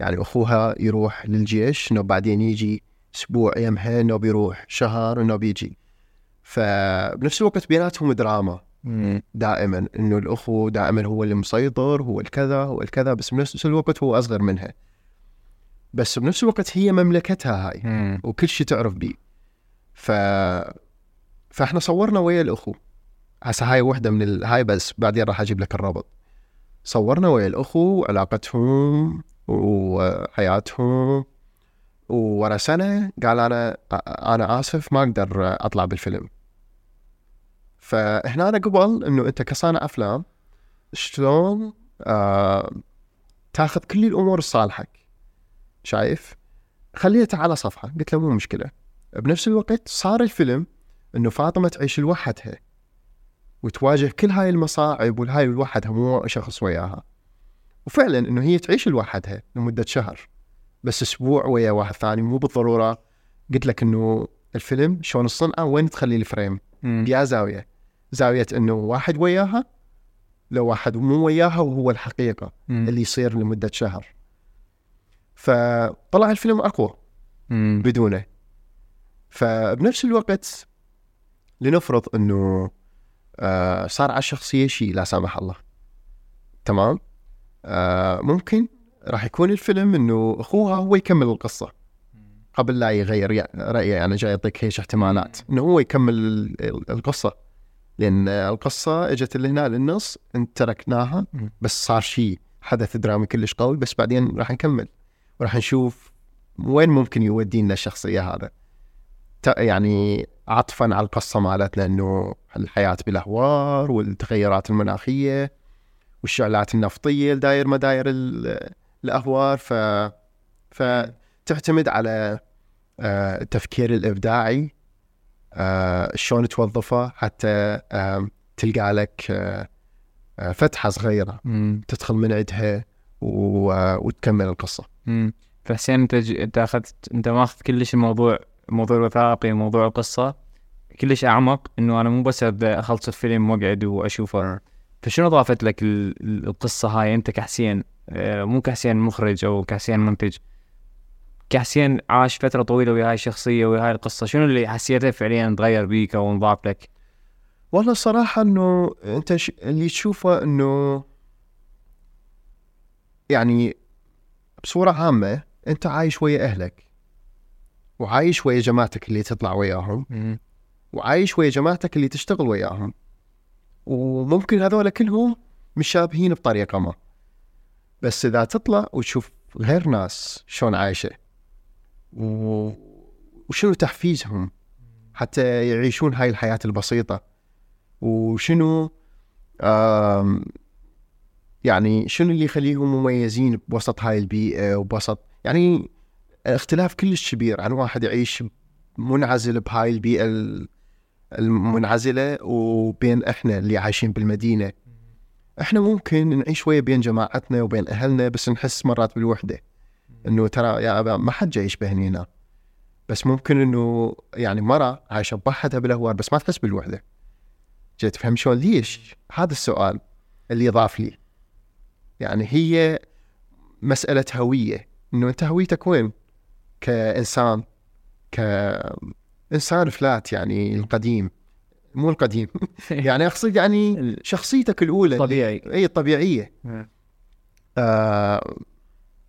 A: يعني أخوها يروح للجيش إنه بعدين يجي أسبوع يمها إنه بيروح شهر إنه بيجي. فبنفس الوقت بيناتهم دراما. دائما إنه الاخو دائما هو اللي مسيطر هو الكذا هو الكذا بس بنفس الوقت هو أصغر منها. بس بنفس الوقت هي مملكتها هاي
B: مم.
A: وكل شيء تعرف بيه. ف فإحنا صورنا ويا الأخو. هسه هاي وحدة من ال... هاي بس بعدين راح أجيب لك الربط صورنا ويا الأخو علاقتهم وحياتهم. وورا سنة قال أنا أنا آسف ما أقدر أطلع بالفيلم. فهنا أنا قبل إنه أنت كصانع أفلام شلون آه تاخذ كل الأمور لصالحك شايف؟ خليتها على صفحة قلت له مو مشكلة. بنفس الوقت صار الفيلم إنه فاطمة تعيش لوحدها وتواجه كل هاي المصاعب والهاي لوحدها مو شخص وياها. وفعلا إنه هي تعيش لوحدها لمدة شهر بس أسبوع ويا واحد ثاني مو بالضرورة. قلت لك إنه الفيلم شلون الصنعة وين تخلي الفريم؟
B: مم.
A: يا زاوية. زاوية أنه واحد وياها لو واحد مو وياها وهو الحقيقة
B: مم.
A: اللي يصير لمدة شهر. فطلع الفيلم أقوى
B: مم.
A: بدونه. فبنفس الوقت لنفرض أنه آه صار على الشخصيه شيء لا سامح الله. تمام؟ آه ممكن راح يكون الفيلم أنه أخوها هو يكمل القصة. قبل لا يغير يع- رايه أنا جاي اعطيك هيش احتمالات. أنه هو يكمل ال- ال- القصة. لأن القصة إجت لهنا للنص انت تركناها. بس صار شيء حدث درامي كلش قوي بس بعدين راح نكمل. وراح نشوف وين ممكن يودينا الشخصية هذا. يعني عطفا على القصة مالتنا إنه الحياة بالاهوار والتغيرات المناخية والشعلات النفطية الداير مداير ال- الأهوار. ف فتعتمد على آه، التفكير الإبداعي شلون توظفه حتى تلقى لك آه، آه، فتحة صغيرة
B: مم.
A: تدخل من عندها آه، وتكمل القصة
B: مم. فحسين انت. انت أخذت انت ماخذ كلش الموضوع موضوع الوثائقي موضوع القصة كلش أعمق إنه أنا مو بس أخلص الفيلم وأقعد وأشوفه فشنو ضافت لك ال- ال- القصة هاي أنت كحسين آه، مو كحسين مخرج أو كحسين منتج كحسين عاش فترة طويلة ويا هاي الشخصية ويا هاي القصة شنو اللي حسيته فعليا تغير بيك أو انضاف لك
A: والله الصراحة إنه أنت ش... اللي تشوفه إنه يعني بصورة عامة أنت عايش ويا أهلك وعايش ويا جماعتك اللي تطلع وياهم. وعايش ويا جماعتك اللي تشتغل وياهم وممكن هذول كلهم مشابهين بطريقة ما بس إذا تطلع وتشوف غير ناس شلون عايشة وشنو تحفيزهم حتى يعيشون هاي الحياة البسيطة؟ وشنو يعني شنو اللي يخليهم مميزين بوسط هاي البيئة وبوسط؟ يعني اختلاف كلش كبير. عن واحد يعيش منعزل بهاي البيئة ال- المنعزلة وبين إحنا اللي عايشين بالمدينة. إحنا ممكن نعيش شوية بين جماعتنا وبين أهلنا بس نحس مرات بالوحدة. إنه ترى يا أبا ما حد جاي يشبهني هنا بس ممكن إنه يعني مرة عايشة بوحدها بالأهوار بس ما تحس بالوحدة. جيت تفهم شلون؟ ليش؟ هذا السؤال اللي ضاف لي. يعني هي مسألة هوية. إنه أنت هويتك وين؟ كإنسان كإنسان فلات يعني القديم. مو القديم. يعني أقصد يعني شخصيتك الأولى.
B: طبيعي
A: إي الطبيعية. آه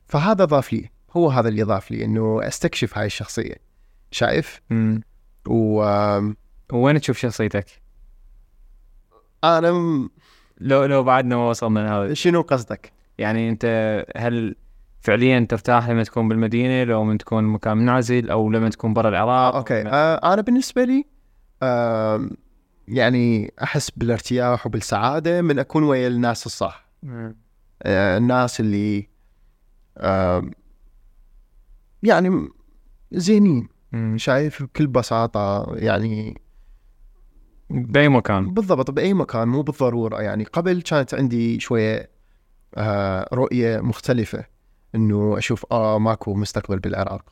A: فهذا ضاف لي هو هذا اللي ضاف لي إنه أستكشف هاي الشخصية. شايف؟
B: مم.
A: وأنا
B: وين تشوف شخصيتك؟
A: م-
B: لو لو بعدنا ما وصلنا لهذا
A: شنو قصدك؟
B: يعني أنت هل فعليا ترتاح لما تكون بالمدينة لو من تكون مكان منعزل أو لما تكون برا العراق؟
A: أوكي. آه أنا بالنسبة لي آه يعني أحس بالارتياح وبالسعادة من أكون ويا الناس الصح. آه الناس اللي يعني زينين. شايف بكل بساطة يعني
B: بأي مكان.
A: بالضبط بأي مكان مو بالضرورة. يعني قبل كانت عندي شوية آه رؤية مختلفة إنه أشوف آه ماكو مستقبل بالعراق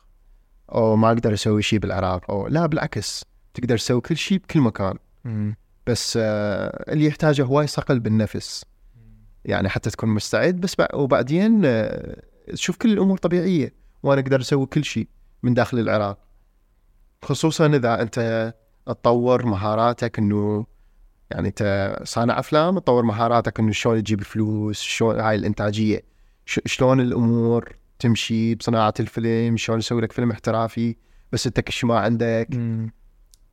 A: أو ما أقدر أسوي شيء بالعراق أو لا بالعكس تقدر تسوي كل شيء بكل مكان. بس آه اللي يحتاجه هواي صقل بالنفس. يعني حتى تكون مستعد بس بع- وبعدين آه تشوف كل الأمور طبيعية وأنا أقدر أسوي كل شيء من داخل العراق. خصوصا إذا أنت تطور مهاراتك إنه يعني أنت صانع أفلام تطور مهاراتك إنه شلون تجيب فلوس شلون هاي الإنتاجية. شلون الأمور تمشي بصناعة الفيلم شلون تسوي لك فيلم احترافي بس انت كل شيء ما عندك.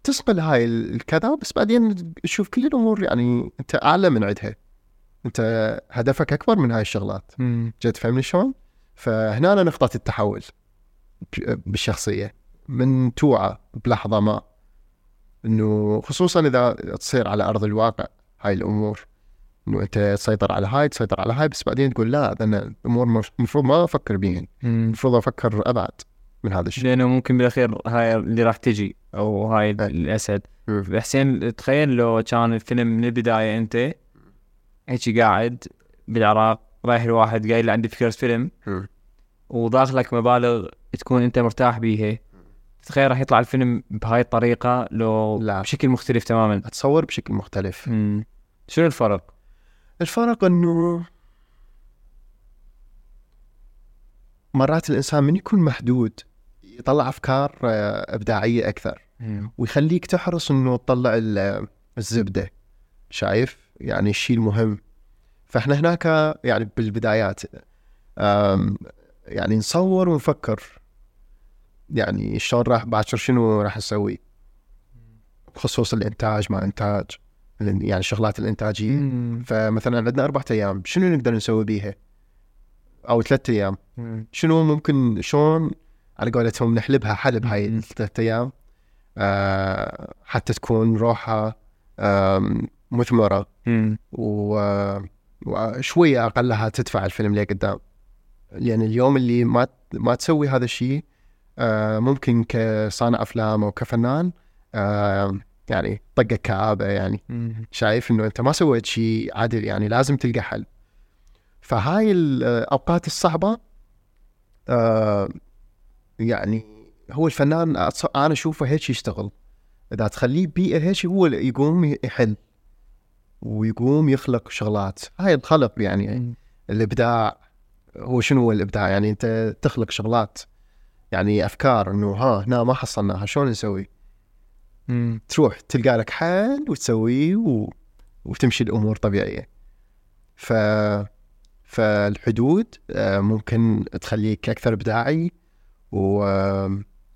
A: تصقل هاي ال- الكذا بس بعدين تشوف كل الأمور يعني أنت أعلى من عندها. أنت هدفك أكبر من هاي الشغلات. جد فهمني شلون؟ فهنا نقطة التحول بالشخصية. من توعى بلحظة ما إنه خصوصا إذا تصير على أرض الواقع هاي الأمور إنه أنت تسيطر على هاي تسيطر على هاي بس بعدين تقول لا أنا الأمور مف- المفروض ما أفكر بيهن. المفروض أفكر أبعد من هذا الشيء.
B: لأنه ممكن بالأخير هاي اللي راح تجي أو هاي الأسد.
A: مم.
B: حسين تخيل لو كان الفيلم من البداية أنت هيك قاعد بالعراق رايح الواحد قايل له عندي فكرة فيلم. وداخلك مبالغ تكون أنت مرتاح بيها تخيل راح يطلع الفيلم بهاي الطريقة لو
A: لا.
B: بشكل مختلف تماما
A: أتصور بشكل مختلف
B: مم. شنو الفرق؟
A: الفرق إنه مرات الإنسان من يكون محدود يطلع أفكار آه، إبداعية أكثر ويخليك تحرص إنه تطلع ال- الزبدة شايف يعني الشيء المهم فاحنا هناك يعني بالبدايات يعني نصور ونفكر يعني شلون راح باكر شنو راح نسوي بخصوص الإنتاج ما إنتاج يعني الشغلات الإنتاجية
B: مم.
A: فمثلا عندنا أربعة أيام شنو نقدر نسوي بيها أو ثلاثة أيام
B: مم.
A: شنو ممكن شلون على قولتهم نحلبها حلب هاي
B: مم.
A: الثلاثة أيام آه حتى تكون روحها آم، مثمرة
B: مم.
A: و- وشوية أقلها تدفع الفيلم لقدام يعني اليوم اللي ما ما تسوي هذا الشيء آه ممكن كصانع أفلام أو كفنان آه يعني طقة كآبة يعني. شايف إنه أنت ما سويت شيء عادل يعني لازم تلقى حل. فهاي الأوقات الصعبة آه يعني هو الفنان أنا أشوفه هيك يشتغل. إذا تخليه بيئة هيك هو يقوم يحل. ويقوم يخلق شغلات هاي الخلق يعني الإبداع هو شنو هو الإبداع يعني أنت تخلق شغلات يعني أفكار إنه ها هنا ما حصلناها شلون نسوي
B: مم.
A: تروح تلقى لك حل وتسويه و... وتمشي الأمور طبيعية ف فالحدود آه، ممكن تخليك أكثر إبداعي و...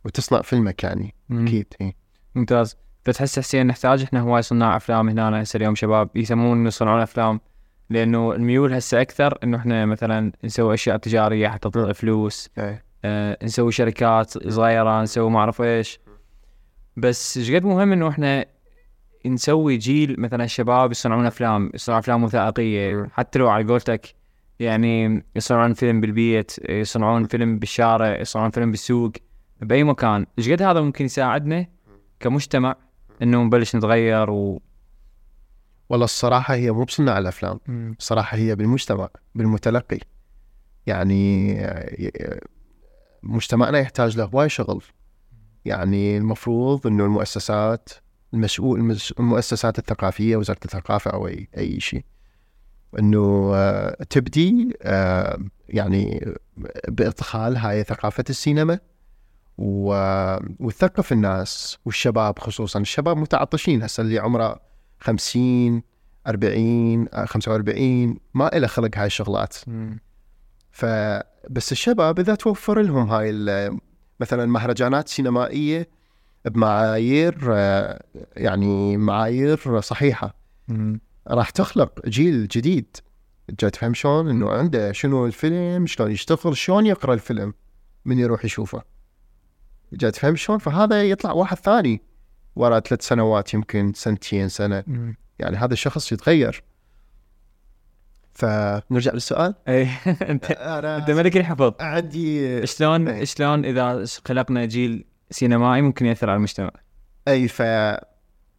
A: وتصنع فيلمك يعني. أكيد إيه.
B: ممتاز فتحس حسين نحتاج إحنا هواي صناع أفلام هنا هسه اليوم شباب يسمون يصنعون أفلام لأنه الميول هسه أكثر إنه إحنا مثلا نسوي أشياء تجارية حتى تطلع فلوس
A: إيه.
B: آه نسوي شركات صغيرة نسوي ما أعرف إيش بس إيش قد مهم إنه إحنا نسوي جيل مثلا الشباب يصنعون أفلام يصنعون أفلام
A: وثائقية.
B: حتى لو على قولتك يعني يصنعون فيلم بالبيت يصنعون فيلم بالشارع يصنعون فيلم بالسوق بأي مكان إيش قد هذا ممكن يساعدنا كمجتمع إنه نبلش نتغير و
A: والله الصراحة هي مو بصناع الأفلام. الصراحه هي بالمجتمع بالمتلقي. يعني مجتمعنا يحتاج له هواي شغل. يعني المفروض إنه المؤسسات المسؤول المس- المؤسسات الثقافية وزارة الثقافة أو أي أي شيء. إنه آه، تبدي آه، يعني بإدخال هاي ثقافة السينما. و- وتثقف الناس والشباب خصوصا الشباب متعطشين هسه اللي عمره 50 40 آه، 45 ما له خلق هاي الشغلات. فبس الشباب إذا توفر لهم هاي مثلا مهرجانات سينمائية بمعايير يعني معايير صحيحة. راح تخلق جيل جديد. جاي تفهم شلون؟ إنه عنده شنو الفيلم شلون يشتغل شلون يقرأ الفيلم؟ من يروح يشوفه. جاي تفهم شلون؟ فهذا يطلع واحد ثاني ورا ثلاث سنوات يمكن سنتين سنة. يعني هذا الشخص يتغير. فنرجع للسؤال.
B: اي انت أنت ملك الحفظ.
A: عندي
B: شلون
A: إيه.
B: شلون إذا خلقنا جيل سينمائي ممكن يأثر على المجتمع؟
A: اي ف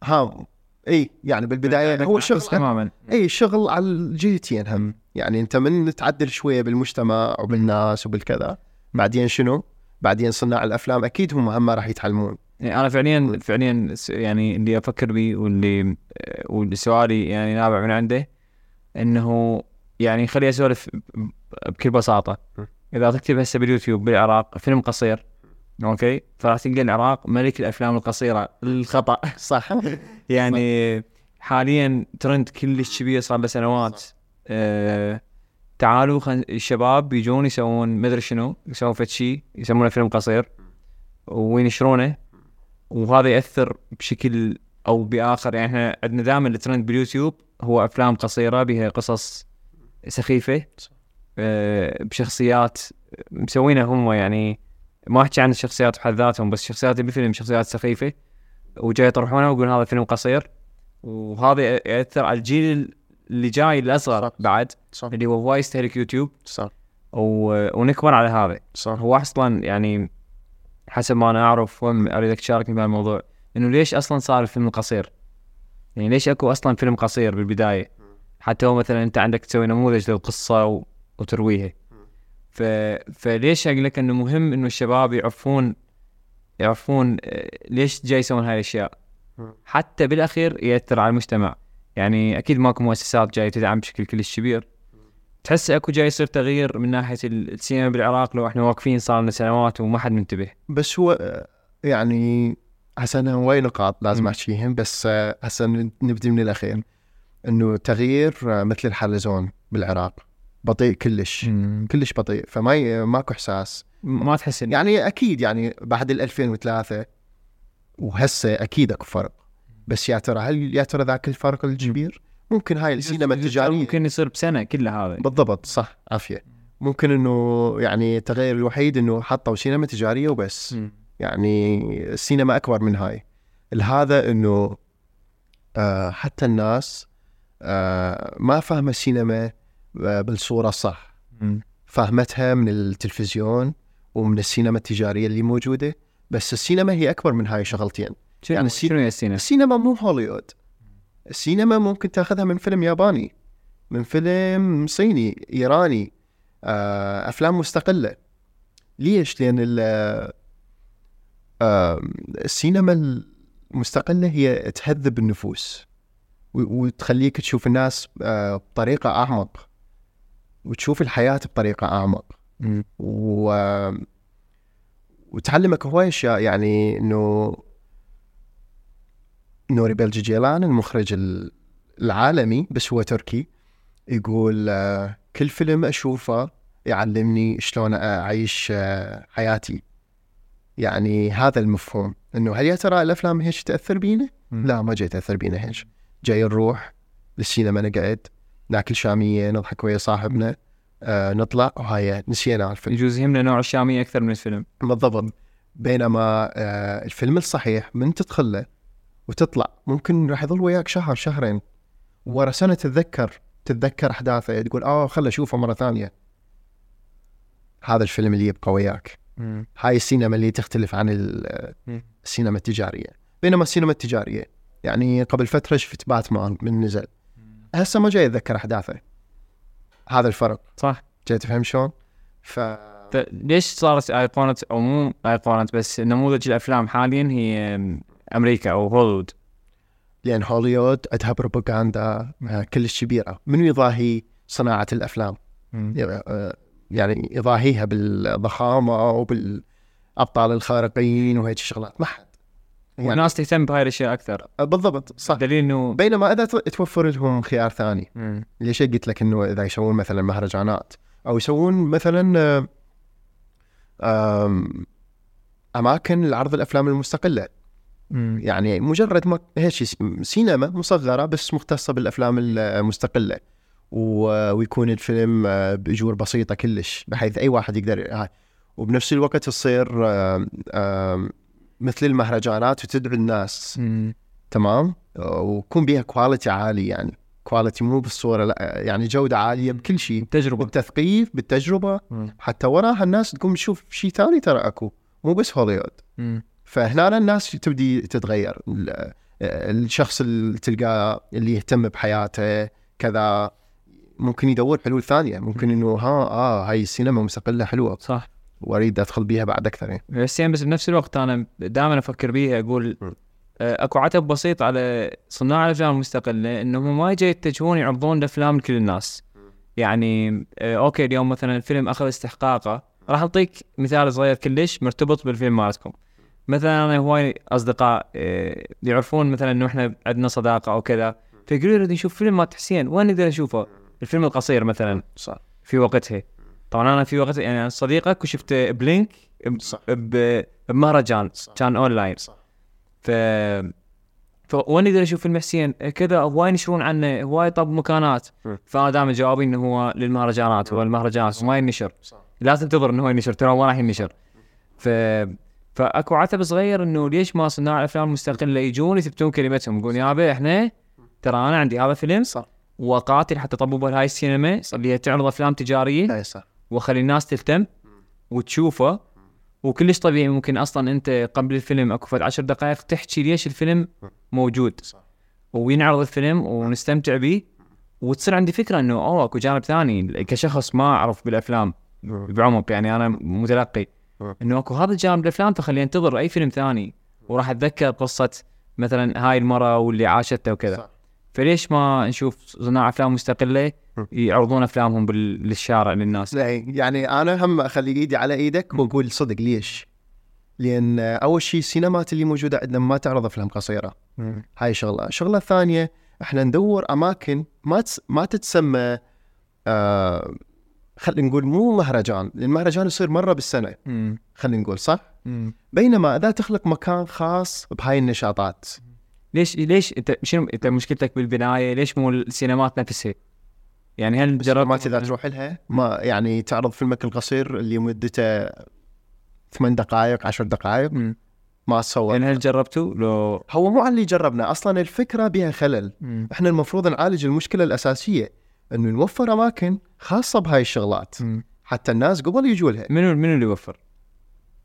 A: ها اي يعني بالبداية هو شغل
B: تماما.
A: اي شغل على الجهتين هم. يعني أنت من تعدل شوية بالمجتمع وبالناس وبالكذا. بعدين شنو؟ بعدين صناع الأفلام أكيد هم هم راح يتعلمون.
B: يعني أنا فعليا فعليا يعني اللي أفكر به واللي والسؤالي يعني نابع من عنده إنه يعني خلي اسولف بكل
A: بساطة.
B: إذا تكتب هسه باليوتيوب بالعراق فيلم قصير أوكي؟ فراح تلقى العراق ملك الأفلام القصيرة. الخطأ.
A: صح.
B: يعني حاليا ترند كلش كبير صار له سنوات. آه تعالوا خل... الشباب يجون يسوون مدري شنو يسوون فد شيء يسمونه فيلم قصير وينشرونه وهذا يأثر بشكل أو بآخر. يعني إحنا عندنا دائما الترند باليوتيوب هو أفلام قصيرة بها قصص سخيفة آه، بشخصيات مسوينها هم. يعني ما أحكي عن الشخصيات بحد ذاتهم بس شخصيات بالفيلم شخصيات سخيفة. وجاي يطرحونها ويقولون هذا فيلم قصير. وهذا يأثر على الجيل اللي جاي الأصغر بعد
A: صح.
B: اللي هو هواي يستهلك يوتيوب.
A: صح.
B: و... ونكبر على هذا.
A: صح.
B: هو أصلا يعني حسب ما أنا أعرف أريدك تشاركني بهالموضوع إنه ليش أصلا صار الفيلم القصير؟ يعني ليش أكو أصلا فيلم قصير بالبداية؟ حتى هو مثلا أنت عندك تسوي نموذج للقصة و... وترويها. ف... فليش أقول لك إنه مهم إنه الشباب يعرفون يعرفون آه، ليش جاي يسوون هاي
A: الأشياء.
B: حتى بالأخير يأثر على المجتمع. يعني أكيد ماكو مؤسسات جاي تدعم بشكل كلش كبير. تحس أكو جاي يصير تغيير من ناحية ال- السينما بالعراق لو إحنا واقفين صار لنا سنوات وما حد منتبه.
A: بس هو آه، يعني هسه أنا هواي نقاط لازم
B: مم.
A: أحكيهم بس آه، هسه ن- نبدي من الأخير. إنه تغيير آه، مثل الحلزون بالعراق. بطيء كلش. كلش بطيء. فما ماكو إحساس.
B: ما تحس
A: يعني أكيد يعني بعد ال 2003 وهسه أكيد أكو فرق. بس يا ترى هل يا ترى ذاك الفرق الكبير؟ ممكن هاي السينما التجارية.
B: ممكن يصير بسنة كلها هذا.
A: بالضبط صح عافية. ممكن إنه يعني التغير الوحيد إنه حطوا سينما تجارية وبس.
B: مم.
A: يعني السينما أكبر من هاي. هذا إنه آه حتى الناس آه ما فاهمه السينما آه بالصورة الصح. فهمتها من التلفزيون ومن السينما التجارية اللي موجودة. بس السينما هي أكبر من هاي شغلتين.
B: شنو
A: يعني السي-
B: شنو هي السينما؟
A: السينما مو هوليوود. السينما ممكن تاخذها من فيلم ياباني من فيلم صيني إيراني آه، أفلام مستقلة. ليش؟ لأن ال- آه، السينما المستقلة هي تهذب النفوس وتخليك تشوف الناس آه، بطريقة أعمق وتشوف الحياة بطريقة
B: أعمق.
A: و... وتعلمك هواي أشياء يعني إنه نوري بلجي جيلان المخرج ال- العالمي بس هو تركي يقول آه، كل فيلم أشوفه يعلمني شلون أعيش آه، حياتي. يعني هذا المفهوم. إنه هل يا ترى الأفلام هيك تأثر بينا؟ لا ما جاي تأثر بينا هيك جاي نروح للسينما نقعد ناكل شامية نضحك ويا صاحبنا آه نطلع. وهاي نسينا الفيلم.
B: يجوز يهمنا نوع الشامية أكثر من الفيلم.
A: بالضبط. بينما آه الفيلم الصحيح من تدخل له وتطلع. ممكن راح يظل وياك شهر شهرين. ورا سنة تتذكر تتذكر أحداثه. تقول آه خل اشوفه مرة ثانية. هذا الفيلم اللي يبقى وياك. هاي السينما اللي تختلف عن ال-
B: مم.
A: السينما التجارية. بينما السينما التجارية يعني قبل فترة شفت باتمان من نزل. هسه ما جاي اتذكر أحداثه. هذا الفرق.
B: صح.
A: جاي تفهم شلون؟ ف-
B: ليش صارت آيقونة أو مو آيقونة بس نموذج الأفلام حاليا هي أمريكا أو هوليوود.
A: لأن هوليوود عندها بروباغندا آه، كلش كبيرة. منو يضاهي صناعة الأفلام؟ آه، يعني يضاهيها بالضخامة وبالأبطال الخارقين وهيك شغلات. ما حد. يعني
B: والناس تهتم بهاي الأشياء أكثر.
A: آه، بالضبط صح.
B: دليل إنه
A: بينما إذا توفر لهم خيار ثاني. ليش قلت لك إنه إذا يسوون مثلا مهرجانات أو يسوون مثلا أماكن لعرض الأفلام
B: المستقلة.
A: يعني مجرد ما هيك سينما مصغرة بس مختصة بالأفلام المستقلة ويكون الفيلم آه، بأجور بسيطة كلش بحيث أي واحد يقدر هاي وبنفس الوقت تصير مثل المهرجانات وتدعو الناس.
B: مم.
A: تمام؟ ويكون بيها quality عالي يعني quality مو بالصورة لا يعني جودة عالية بكل شيء
B: تجربه
A: بالتثقيف بالتجربة.
B: مم.
A: حتى وراها الناس تقوم تشوف شيء ثاني ترى أكو مو بس هوليوود. فهنا الناس تبدي تتغير. ال- الشخص اللي تلقاه اللي يهتم بحياته كذا ممكن يدور حلول ثانية. ممكن إنه ها آه هاي السينما مستقله حلوة.
B: صح.
A: وأريد أدخل بيها بعد أكثر. يعني.
B: بس يعني بس بنفس الوقت أنا دائما أفكر بيها
A: أقول.
B: آه، أكو عتب بسيط على صناع الأفلام المستقلة إنهم ما جاي يتجهون يعرضون الأفلام لكل الناس. يعني آه، okay اليوم مثلا الفيلم أخذ استحقاقه. راح أعطيك مثال صغير كلش مرتبط بالفيلم مالتكم. مثلا أنا هواي أصدقاء آه، يعرفون مثلا إنه إحنا عندنا صداقة أو كذا فيقولوا لي نشوف فيلم مال حسين وين نقدر اشوفه؟ الفيلم القصير مثلا
A: صح
B: في وقتها. طبعا أنا في وقتها يعني صديقك وشفت ب link بمهرجان. كان اونلاين
A: صح.
B: ف فوين نقدر أشوف فيلم حسين؟ كذا هواي ينشرون عنه هواي طب مكانات. فأنا دائما جوابي إنه هو للمهرجانات هو المهرجانات ما ينشر.
A: صح.
B: لا تنتظر إنه هو ينشر ترى ما راح ينشر ف فاكو عتب صغير انه ليش ما صناع الأفلام المستقلة؟ يجون يثبتون كلمتهم يقول يابا إحنا ترى أنا عندي هذا فيلم
A: صح
B: وقاتل حتى طبوا هاي السينما اللي هي تعرض أفلام تجارية
A: اي صح
B: وأخلي الناس تهتم وتشوفه. وكلش طبيعي ممكن أصلا أنت قبل الفيلم أكو فد عشر دقائق تحكي ليش الفيلم موجود.
A: صح
B: وينعرض الفيلم ونستمتع به وتصير عندي فكرة إنه أوه أكو جانب ثاني كشخص ما أعرف بالأفلام. بعمق يعني أنا متلقي. إنه أكو هذا الجانب بالافلام فخليني أنتظر أي فيلم ثاني. وراح أتذكر قصة مثلا هاي المراه واللي عاشتها وكذا. فليش ما نشوف صناع أفلام
A: مستقلة.
B: يعرضون أفلامهم بال- للشارع للناس؟
A: يعني أنا هم أخلي إيدي على إيدك وأقول صدق ليش؟ لأن أول شيء السينمات اللي موجودة عندنا ما تعرض أفلام قصيرة. هاي شغلة، الشغله الثانية إحنا ندور أماكن ما تس... ما تتسمى آه خلينا نقول مو مهرجان، لأن المهرجان يصير مرة
B: بالسنة.
A: خلينا نقول صح؟
B: مم.
A: بينما إذا تخلق مكان خاص بهاي النشاطات
B: ليش ليش أنت شنو أنت مشكلتك بالبدايه ليش مو السينمات نفسها؟ يعني هل جربت
A: ما إذا تروح لها ما يعني تعرض فيلمك القصير اللي مدته ثمان دقائق عشر دقائق
B: مم.
A: ما تصور
B: يعني هل جربتوا لو
A: هو مو على اللي جربنا أصلا الفكرة بها خلل
B: مم.
A: إحنا المفروض نعالج المشكلة الأساسية إنه نوفر أماكن خاصة بهاي الشغلات.
B: مم.
A: حتى الناس قبل يجوا لها.
B: منو منو اللي يوفر؟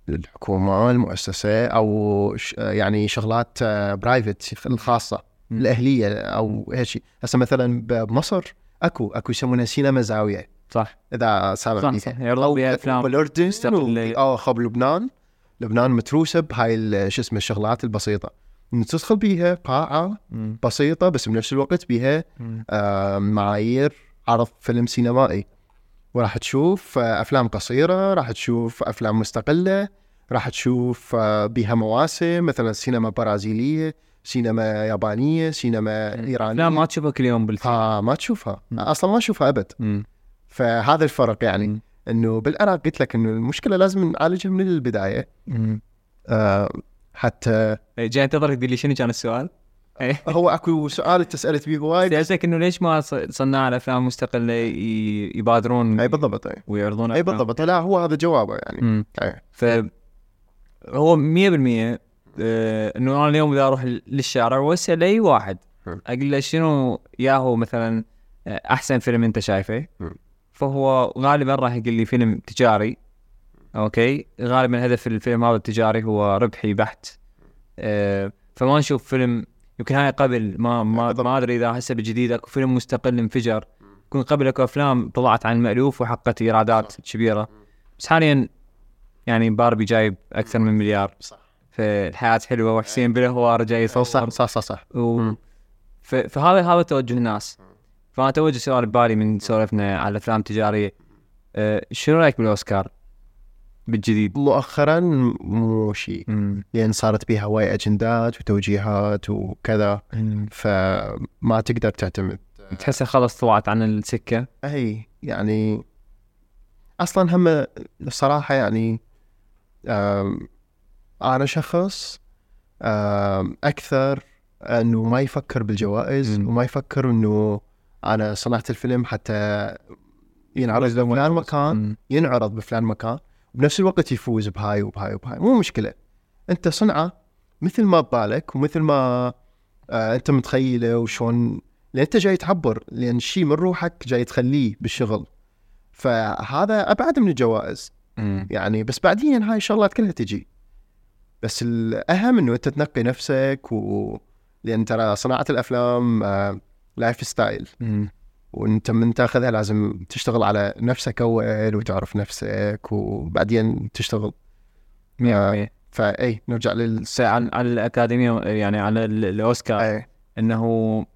A: الحكومة المؤسسة أو ش... يعني شغلات برايفت الخاصة
B: مم.
A: الأهلية أو هيك شيء. هسه مثلا بمصر أكو أكو يسمونها سينما زاوية.
B: صح.
A: إذا سامع
B: صح صح. يعرضون بها افلام بالأردن.
A: آه خب لبنان. لبنان متروسة بهاي شو اسمه الشغلات البسيطة. تدخل بيها قاعه
B: مم.
A: بسيطة بس بنفس الوقت بيها. آه، معايير عرض فيلم سينمائي وراح تشوف آه، أفلام قصيرة راح تشوف أفلام مستقلة راح تشوف آه، بيها مواسم مثلا سينما برازيلية سينما يابانية سينما ايرانيه
B: أفلام ما تشوفها كل يوم بالفيلم
A: آه ما تشوفها
B: مم.
A: أصلا ما أشوفها أبد
B: مم.
A: فهذا الفرق يعني
B: مم.
A: إنه بالعراق قلت لك إنه المشكلة لازم نعالجها من
B: البداية.
A: آه حتى
B: إيه، جاي انتظرك تقول لي شنو كان السؤال؟ إيه.
A: هو أكو سؤال أنت سألت بيه وايد
B: سألتك إنه ليش ما صناع الأفلام المستقله ي- يبادرون
A: إي بالضبط إي
B: ويعرضون إي؟
A: بالضبط لا هو هذا جوابه يعني
B: مم.
A: أي.
B: ف هو 100% آه، إنه أنا اليوم إذا أروح للشارع واسال اي واحد. أقول له شنو ياهو مثلا آه، أحسن فيلم أنت شايفه. فهو غالبا راح يقول لي فيلم تجاري okay. غالبا هدف الفيلم هذا التجاري هو ربحي بحت. آه، فما نشوف فيلم يمكن هاي قبل ما ما. ما أدري إذا هسه بالجديد أكو فيلم مستقل انفجر. يكون قبل أكو أفلام طلعت عن المألوف وحققت
A: إيرادات.
B: كبيرة. بس حاليا يعني باربي جايب أكثر من مليار.
A: صح.
B: فالحياة حلوة وحسين بالهوار جاي يصور
A: صح صح صح صح.
B: و... فهذا هذا توجه الناس. فأنا توجه سؤال ببالي من سولفنا على الافلام التجاريه أه شنو رأيك بالأوسكار؟ بالجديد؟
A: مؤخرا مو شيء
B: مم.
A: لأن صارت بيها هواي أجندات وتوجيهات وكذا فما تقدر تعتمد
B: تحسها خلص طلعت عن السكة؟
A: أي يعني أصلا هم الصراحه يعني أنا شخص أكثر إنه ما يفكر بالجوائز
B: مم.
A: وما يفكر إنه أنا صنعت الفيلم حتى ينعرض بفلان مكان
B: مم.
A: ينعرض بفلان مكان وبنفس الوقت يفوز بهاي وبهاي وبهاي. مو مشكلة. أنت صنعة مثل ما ببالك ومثل ما آه أنت متخيلة وشون لأن أنت جاي تعبر لأن شيء من روحك جاي تخليه بالشغل. فهذا أبعد من الجوائز.
B: مم.
A: يعني بس بعدين هاي الشغلات كلها تجي. بس الأهم إنه أنت تنقي نفسك و لأن ترى صناعة الأفلام آه lifestyle
B: مم.
A: وانت من تاخذها لازم تشتغل على نفسك أول وتعرف نفسك وبعدين تشتغل.
B: مية بالمية.
A: فاي نرجع لل
B: بس على الأكاديمية يعني على ال- الأوسكار
A: اي
B: إنه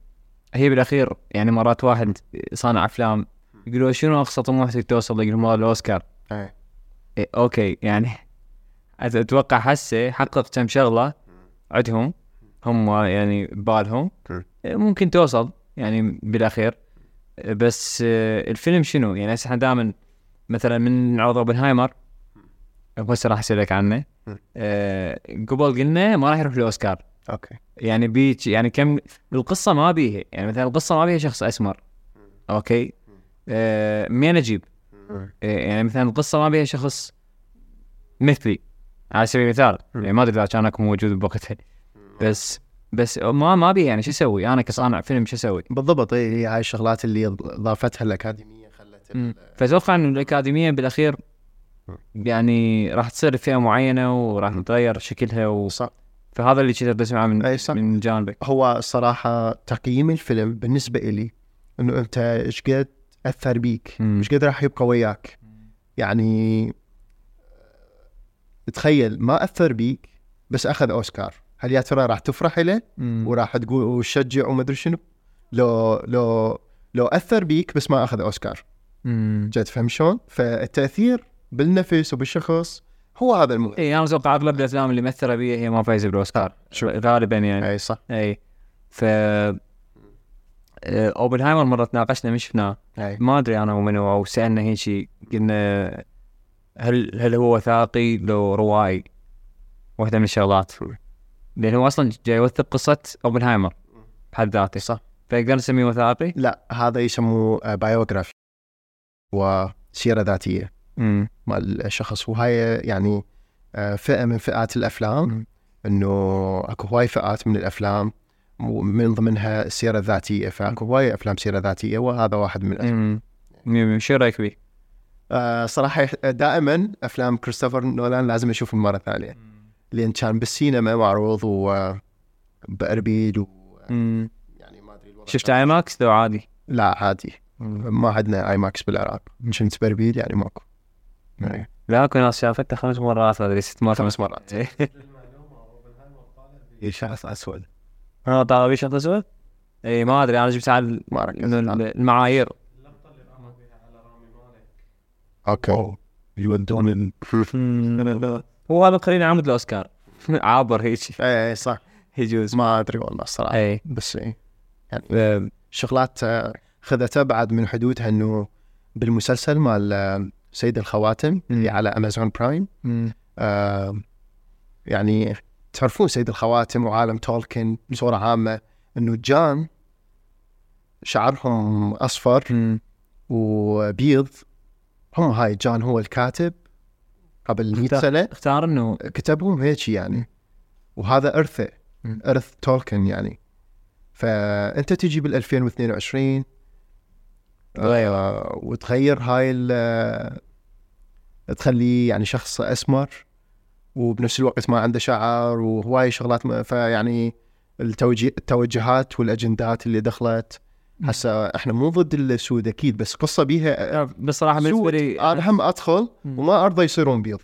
B: هي بالأخير يعني مرات واحد صانع أفلام يقولوا شنو أقصى طموحك توصل يقول والله الأوسكار؟
A: اي
B: إيه okay يعني أتوقع هسه حقق كم شغلة عندهم هم يعني ببالهم. إيه، ممكن توصل يعني بالأخير. بس آه، الفيلم شنو؟ يعني هسه إحنا دائما مثلا من عرض أوبنهايمر هسه راح اسالك عنه. آه، قبل قلنا ما راح يروح الاوسكار
A: okay.
B: يعني بيج يعني كم القصة ما بيها يعني مثلا القصة ما بيها شخص أسمر. okay؟ آه مين
A: أجيب.
B: آه، يعني مثلا القصة ما بيها شخص مثلي. على سبيل المثال. يعني ما أدري إذا كان أكون موجود بوقتها. بس بس ما ما بيها يعني شو أسوي؟ أنا كصانع فيلم شو أسوي؟
A: بالضبط إي هي هاي الشغلات اللي ضافتها الأكاديمية خلت.
B: فأتوقع إنه الأكاديمية بالأخير يعني راح تصير فئة معينة وراح تتغير شكلها و...
A: صح.
B: فهذا اللي كنت اسمعه من
A: إي صح.
B: من جانبك.
A: هو الصراحه تقييم الفيلم بالنسبة إلي إنه أنت إيش قد أثر بيك. إيش قد راح يبقى وياك؟ يعني تخيل ما أثر بيك بس أخذ أوسكار. هل يا ترى راح تفرح له وراح تقول وتشجع وما أدري شنو؟ لو لو لو أثر بيك بس ما أخذ أوسكار.
B: امم
A: جد فهم شلون؟ فالتأثير بالنفس وبالشخص هو هذا المهم.
B: اي أنا أتوقع اغلب الافلام اللي مثل بيها هي ما فايزه بالأوسكار
A: شو.
B: غالبا يعني.
A: أي صح.
B: اي ف آه، أوبنهايمر مرة تناقشنا مش شفناه
A: أي.
B: ما أدري أنا ومنو أو سألنا هيك شيء قلنا هل هل هو وثائقي؟ لو روائي واحدة من الشغلات. لأن هو أصلا جاي يوثق قصة أوبنهايمر بحد ذاته
A: صح.
B: فنقدر نسميه وثائقي؟
A: لا هذا يسموه بايوغرافي وسيره
B: ذاتية.
A: مال الشخص. وهاي يعني آه، فئة من فئات
B: الأفلام.
A: إنه أكو هواي فئات من الأفلام. ومن ضمنها السيرة الذاتية. فأكو هواي أفلام سيرة ذاتية. وهذا واحد من الأفلام.
B: امم شو رأيك فيه؟
A: آه صراحة دائما أفلام كريستوفر نولان لازم أشوفه مرة ثانية. لأن كان بالسينما معروض و بأربيل و يعني ما أدري
B: شفت IMAX لو عادي؟
A: لا عادي. ما عندنا IMAX بالعراق. كنت بأربيل يعني ماكو. إيه.
B: لا اكو ناس شافته خمس مرات ما أدري ست مرات.
A: خمس مرات.
B: إيه.
A: شخص أسود.
B: آه طالع بيه شخص أسود؟ اي ما أدري أنا جبت على المعايير.
A: أوكي.
C: يودون ال-
B: هو هذا قرين عمود الأوسكار. عابر هيك.
A: اي إي، صح.
B: يجوز
A: ما أدري والله الصراحة.
B: اي
A: بس إيه.
B: آه،
A: شغلات آه، خذتها بعد من حدودها إنه بالمسلسل مال آه، سيد الخواتم اللي. على امازون برايم. آه، يعني تعرفون سيد الخواتم وعالم تولكن بصورة عامة إنه جان شعرهم
B: أصفر.
A: وبيض. هم هاي جان هو الكاتب. قبل 100
B: اختار-
A: سنة
B: اختار إنه
A: كتبهم هيك يعني وهذا ارثه. ارث تولكن يعني فأنت تجي بال 2022
B: تغير.
A: آه وتغير هاي ال- تخليه يعني شخص أسمر وبنفس الوقت ما عنده شعر وهواي شغلات فيعني التوجي التوجهات والأجندات اللي دخلت هسه إحنا مو ضد السود أكيد بس قصة بيها
B: بصراحه
A: بالنسبة
B: لي
A: أنا هم ادخل. وما أرضى يصيرون بيض.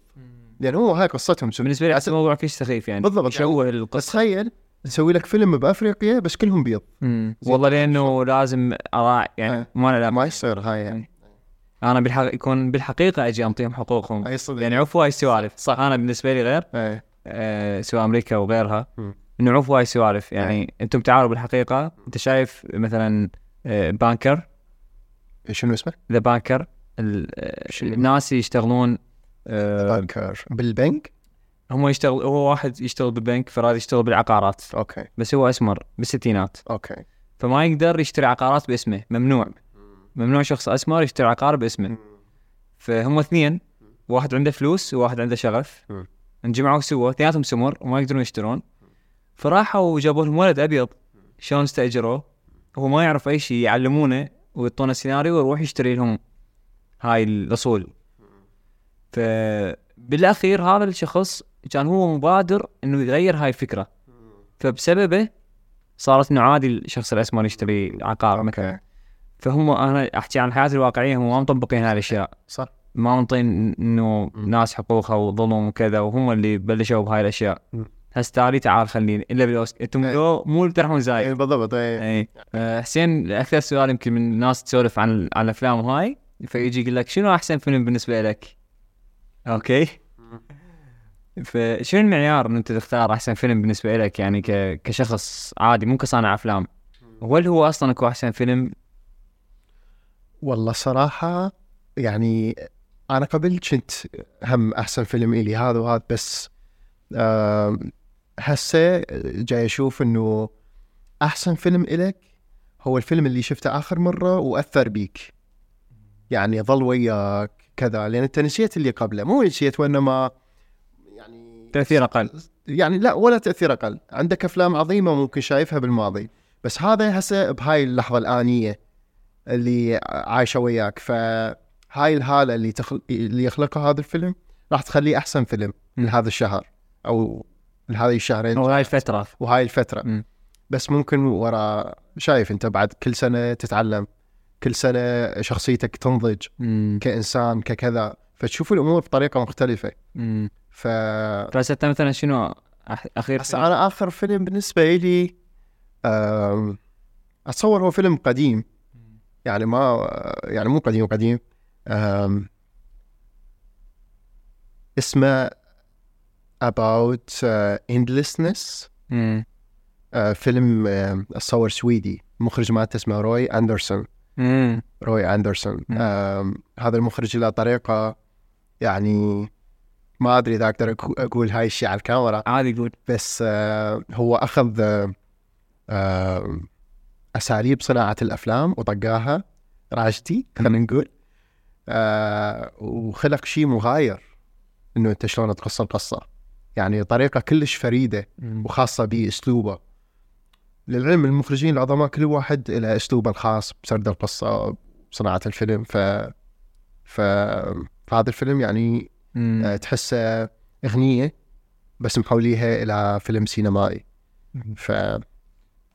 A: لأن هو هاي قصتهم. سود
B: بالنسبة لي احس الموضوع كلش سخيف يعني.
A: بالضبط.
B: يشوه
A: بس
B: القصة؟
A: تخيل تسوي لك فيلم بأفريقيا بس كلهم بيض.
B: والله لأنه لازم أراعي يعني
A: إيه.
B: ما لا.
A: ما يصير هاي يعني.
B: أنا بالحق يكون بالحقيقة أجي أنطيهم حقوقهم.
A: هاي صدق.
B: يعني عفوا هاي السوالف صح. أنا بالنسبة لي غير
A: إيه.
B: آه سواء أمريكا وغيرها
A: مم.
B: إنه عفوا هاي السوالف يعني أنتم تعالوا بالحقيقة. أنت شايف مثلا آه بانكر.
A: شنو اسمه؟
B: The Banker الناس يشتغلون آه
A: banker بالبنك؟
B: هم يشتغل هو واحد يشتغل بالبنك فراد يشتغل بالعقارات.
A: okay.
B: بس هو أسمر بالستينات.
A: okay.
B: فما يقدر يشتري عقارات باسمه ممنوع. ممنوع شخص أسمر يشتري عقار باسمه. فهم اثنين. واحد عنده فلوس وواحد عنده شغف. انجمعوا سوا اثنيناتهم سمر وما يقدرون يشترون. فراحوا وجابوا لهم ولد أبيض. شلون استأجروه؟ هو ما يعرف أي شيء يعلمونه ويعطونه سيناريو ويروح يشتري لهم هاي الاصول فبالاخير هذا الشخص كان هو مبادر إنه يغير هاي الفكرة. فبسببه صارت إنه عادي الشخص الأسمر يشتري عقار مثلا. فهم أنا أحكي عن الحياة الواقعية هم ما مطبقين هاي الأشياء.
A: صح.
B: ما منطين
A: إنه.
B: ناس حقوقها وظلم وكذا وهم اللي بلشوا بهاي الأشياء. تعالي تعال خليني. إلا بالاوسكار أنتم
A: إيه.
B: لو مو ترحمون
A: اي
B: زايد
A: بالضبط اي
B: اي آه، حسين أكثر سؤال يمكن من الناس تسولف عن عن الأفلام وهاي فيجي يقول لك شنو أحسن فيلم بالنسبة لك؟ أوكي. فشنو المعيار إن أنت تختار أحسن فيلم بالنسبة لك؟ يعني ك... كشخص عادي مو كصانع أفلام. وهل هو أصلا أكو أحسن فيلم؟
A: والله صراحة يعني أنا قبل كنت هم أحسن فيلم إلي هذا وهذا بس هسه جاي أشوف إنه أحسن فيلم إلك هو الفيلم اللي شفته آخر مرة وأثر بيك. يعني ظل وياك كذا لأن أنت نسيت اللي قبله مو نسيت وإنما يعني
B: تأثير أقل.
A: يعني لا ولا تأثير أقل. عندك أفلام عظيمة ممكن شايفها بالماضي بس هذا هسه بهاي اللحظة الآنية اللي عايشة وياك. فهاي الهالة اللي تخل... اللي يخلقها هذا الفيلم راح تخليه أحسن فيلم من هذا الشهر أو لهذه الشهرين.
B: أو هاي الفترة.
A: وهاي الفترة.
B: مم.
A: بس ممكن ورا شايف أنت بعد كل سنة تتعلم كل سنة شخصيتك تنضج
B: مم.
A: كإنسان ككذا. فتشوف الأمور بطريقة مختلفة.
B: مم.
A: ف
B: بس انت مثلا شنو أخير
A: هسه أنا آخر فيلم بالنسبة لي أتصور هو فيلم قديم. يعني ما يعني مو قديم قديم. اسمه about uh, endlessness.
B: مم.
A: أه، فيلم أم، أتصور سويدي مخرج مالته اسمه روي أندرسون.
B: مم.
A: روي أندرسون. هذا المخرج له طريقة يعني ما أدري إذا أقدر أقول هاي الشيء على الكاميرا.
B: عادي قول.
A: بس آه، هو أخذ آه، آه، أساليب صناعة الأفلام وطقاها. راشدي خلينا نقول. آه، وخلق شيء مغاير إنه أنت شلون تقص القصة. يعني طريقة كلش فريدة وخاصة بأسلوبه للعلم المخرجين العظماء كل واحد له أسلوبه الخاص بسرد القصة بصناعه الفيلم ف ف فهذا الفيلم يعني
B: مم.
A: آه، تحسه أغنية بس محوليها إلى فيلم سينمائي ف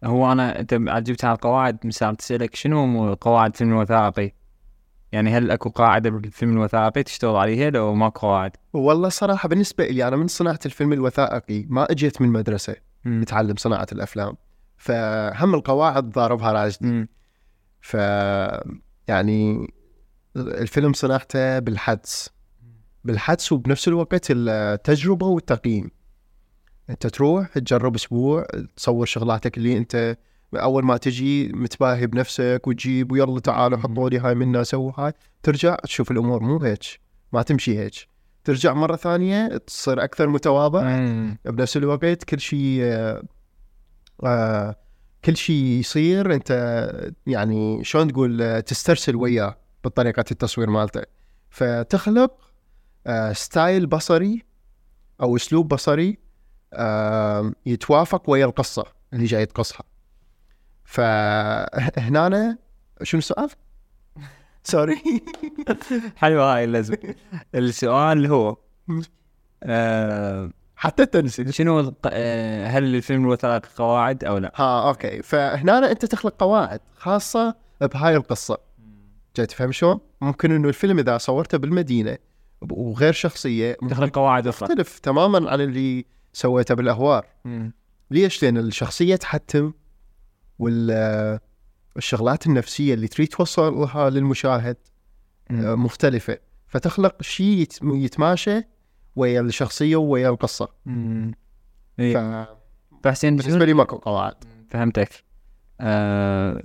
B: هو أنا أنت جبت على القواعد مثال تسالك شنو قواعد فيلم الوثائقي؟ يعني هل أكو قاعدة بالفيلم الوثائقي تشتغل عليها لو ماكو قواعد؟
A: والله صراحة بالنسبة لي أنا من صناعة الفيلم الوثائقي ما أجيت من
B: مدرسة.
A: متعلم صناعة الأفلام فهم القواعد ضاربها راشدي
B: مم.
A: ف يعني الفيلم صناعته بالحدس بالحدس وبنفس الوقت التجربة والتقييم أنت تروح تجرب أسبوع تصور شغلاتك اللي أنت أول ما تجي متباهي بنفسك وتجيب ويلا تعالوا حطوا لي هاي منا سووا هاي. ترجع تشوف الأمور مو هيك ما تمشي هيك. ترجع مرة ثانية تصير أكثر متواضع. بنفس الوقت كل شيء آه، آه، كل شيء يصير أنت يعني شلون تقول آه، تسترسل وياه بطريقه التصوير مالته. فتخلق آه، ستايل بصري أو أسلوب بصري آه، يتوافق ويا القصة اللي جاي تقصها. فهنا شنو السؤال؟ sorry
B: حلوة هاي اللزمه السؤال اللي هو آه
A: حتى انت نسيت
B: شنو آه هل الفيلم الوثائقي قواعد أو لا؟
A: ها أوكي فهنا أنت تخلق قواعد خاصة بهاي القصة جاي تفهم شلون؟ ممكن إنه الفيلم إذا صورته بالمدينة وغير شخصية
B: تخلق قواعد أخرى
A: مختلف تماما عن اللي سويته بالأهوار
B: مم.
A: ليش؟ لأن الشخصية تحتم وال الشغلات النفسية اللي تريد توصلها للمشاهد. آه، مختلفة فخلق شيء يت- يتماشى ويا الشخصية ويا القصة
B: مم. إيه.
A: فبالنسبه
B: فحسين شنو
A: لي ماكو قواعد
B: فهمتك آه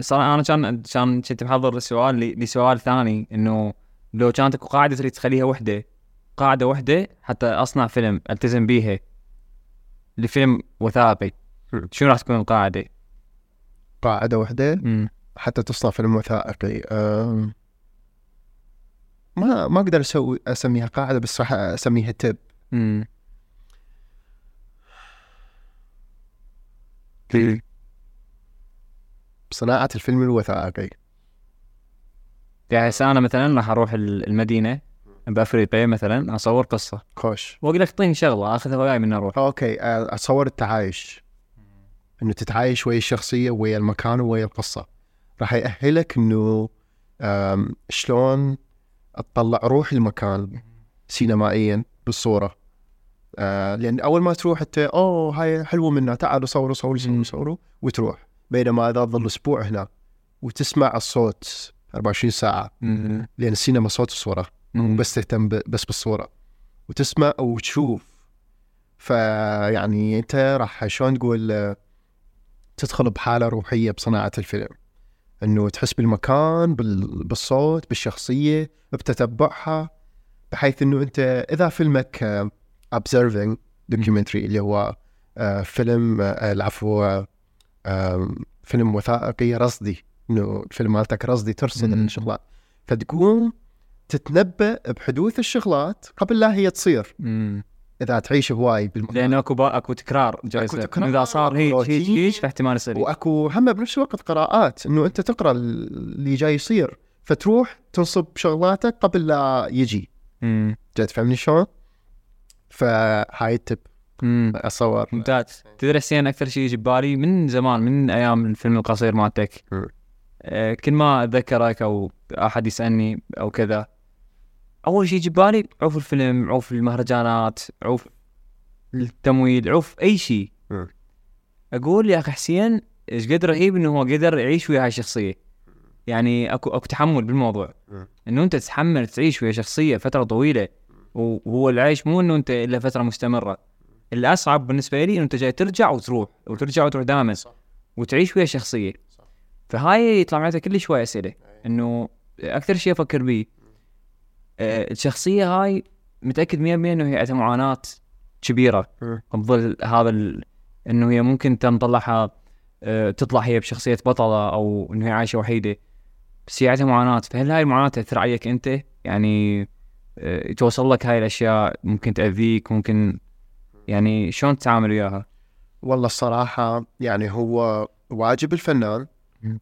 B: صراحة أنا كان كان كنت محضر السؤال ل- لسؤال ثاني إنه لو كانت أكو قاعدة تريد تخليها وحدة قاعدة وحدة حتى أصنع فيلم ألتزم بيها لفيلم وثائقي. شنو راح تكون القاعدة؟
A: قاعدة واحدة
B: مم.
A: حتى تصنع فيلم وثائقي أم، ما ما أقدر أسوي أسميها قاعدة بس راح أسميها تب.
B: مم.
A: بصناعه الفيلم الوثائقي.
B: يعني هسه أنا مثلا راح أروح ال- المدينة بأفريقيا مثلا أصور قصة.
A: خوش.
B: وأقول لك اعطيني شغلة آخذها وياي من أروح.
A: أوكي اتصور التعايش. إنه تتعايش ويا الشخصية ويا المكان ويا القصة. راح يأهلك إنه شلون تطلع روح المكان سينمائيا بالصورة. آه لأن أول ما تروح أنت أوه هاي حلوة منها تعالوا صوروا صوروا صوروا صوروا. وتروح. بينما إذا تظل أسبوع هنا وتسمع الصوت 24 ساعة
B: مم.
A: لأن السينما صوت وصوره. بس تهتم بس بالصورة. وتسمع وتشوف. فيعني أنت راح شلون تقول تدخل بحالة روحية بصناعة الفيلم إنه تحس بالمكان بال- بالصوت بالشخصية بتتبعها بحيث إنه أنت إذا فيلمك observing documentary اللي هو آه، فيلم آه، العفو آه، فيلم وثائقي رصدي إنه الفيلم مالتك رصدي ترصد. الشغلات فتقوم تتنبأ بحدوث الشغلات قبل لا هي تصير
B: مم.
A: إذا تعيش هواي بالمكان
B: لأن أكو. أكو تكرار جاي
A: أكو تكرار،
B: إذا صار هيك هيك. هيك فاحتمال يصير.
A: وأكو هم بنفس الوقت قراءات إنه أنت تقرأ اللي جاي يصير فتروح تنصب شغلاتك قبل لا يجي
B: مم.
A: جاي تفهمني شلون؟ فهاي التب. اتصور
B: ممتاز تدري حسين أكثر شيء يجي ببالي من زمان من أيام الفيلم القصير مالتك. آه، كل ما أتذكرك أو أحد يسألني أو كذا أول شيء يجي ببالي عوف الفيلم عوف المهرجانات عوف التمويل عوف أي شيء. أقول يا أخي حسين إيش قد رهيب إنه هو قدر يعيش ويا هاي الشخصيه يعني أكو أكو تحمل بالموضوع. إنه أنت تتحمل تعيش ويا شخصية فترة طويلة وهو العيش مو إنه أنت إلا فترة مستمرة الأصعب بالنسبة لي إنه أنت جاي ترجع وتروح وترجع وتروح دائما
A: صح.
B: وتعيش ويا
A: شخصية.
B: فهاي يطلع معي كل شوي أسئلة إنه أكثر شيء أفكر به الشخصية هاي متأكد 100% إنه هي عندها معاناة
A: كبيرة.
B: بظل هذا ال... إنه هي ممكن تنطلعها آه، تطلع هي بشخصية بطلة أو إنه هي عايشة وحيدة بس هي عندها معاناة فهل هاي المعاناة تأثر عليك أنت؟ يعني آه، توصل لك هاي الأشياء ممكن تأذيك ممكن يعني شلون تتعامل وياها؟
A: والله الصراحة يعني هو واجب الفنان.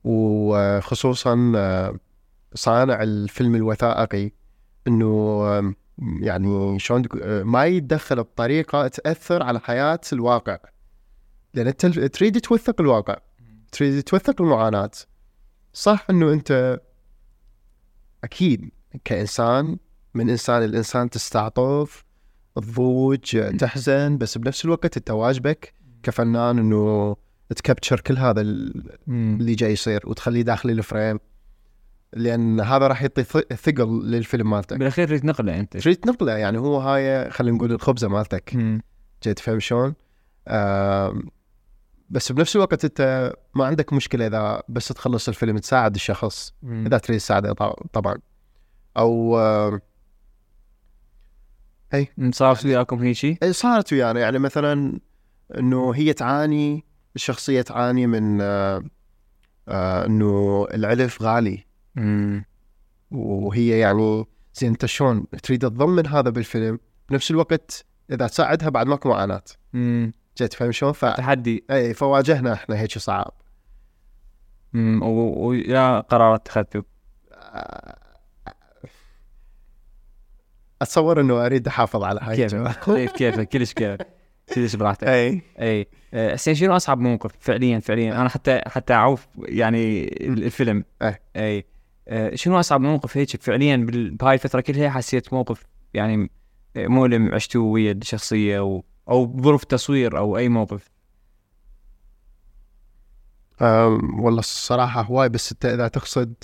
A: وخصوصا آه، صانع الفيلم الوثائقي إنه يعني شلون آه، ما يتدخل بطريقه تأثر على حياة الواقع. لأن انت تريد توثق الواقع. تريد توثق المعاناة. صح إنه أنت أكيد كإنسان من إنسان لانسان تستعطف تضوج تحزن بس بنفس الوقت أنت واجبك كفنان إنه تكبتشر كل هذا ال- اللي جاي يصير وتخليه داخل الفريم. لأن هذا راح يعطي ثقل للفيلم مالتك
B: بالأخير تريد تنقله أنت
A: تريد تنقله يعني هو هاي خلينا نقول الخبزة مالتك. جاي تفهم شلون؟ آم، بس بنفس الوقت أنت ما عندك مشكلة إذا بس تخلص الفيلم تساعد الشخص
B: مم.
A: إذا تريد تساعده طبعا أو آم،
B: صار وياكم هيك شيء؟
A: إيه صارت ويانا يعني مثلا إنه هي تعاني الشخصية تعاني من آه، آه، إنه العلف غالي
B: مم.
A: وهي يعني زين انت شلون تريد تضمن هذا بالفيلم؟ بنفس الوقت إذا تساعدها بعد ماكو معاناة.
B: مم.
A: جاي تفهم شلون؟ ف
B: تحدي
A: إي فواجهنا إحنا هيك صعب.
B: مم. و- ويا قرار اتخذته
A: أتصور إنه أريد أحافظ على هاي
B: كيف كيف كيف؟ كلش كيف. كلش براحتك.
A: إي.
B: إي. آه، حسين شنو أصعب موقف؟ فعليا فعليا. أنا حتى حتى أعوف يعني ال- الفيلم. إي. آه، شنو أصعب موقف هيك فعليا بهاي الفترة كلها حسيت موقف يعني مؤلم عشتوه ويا الشخصيه أو أو بظروف تصوير أو أي موقف؟
A: أم، والله الصراحة هواي بس إنت إذا تقصد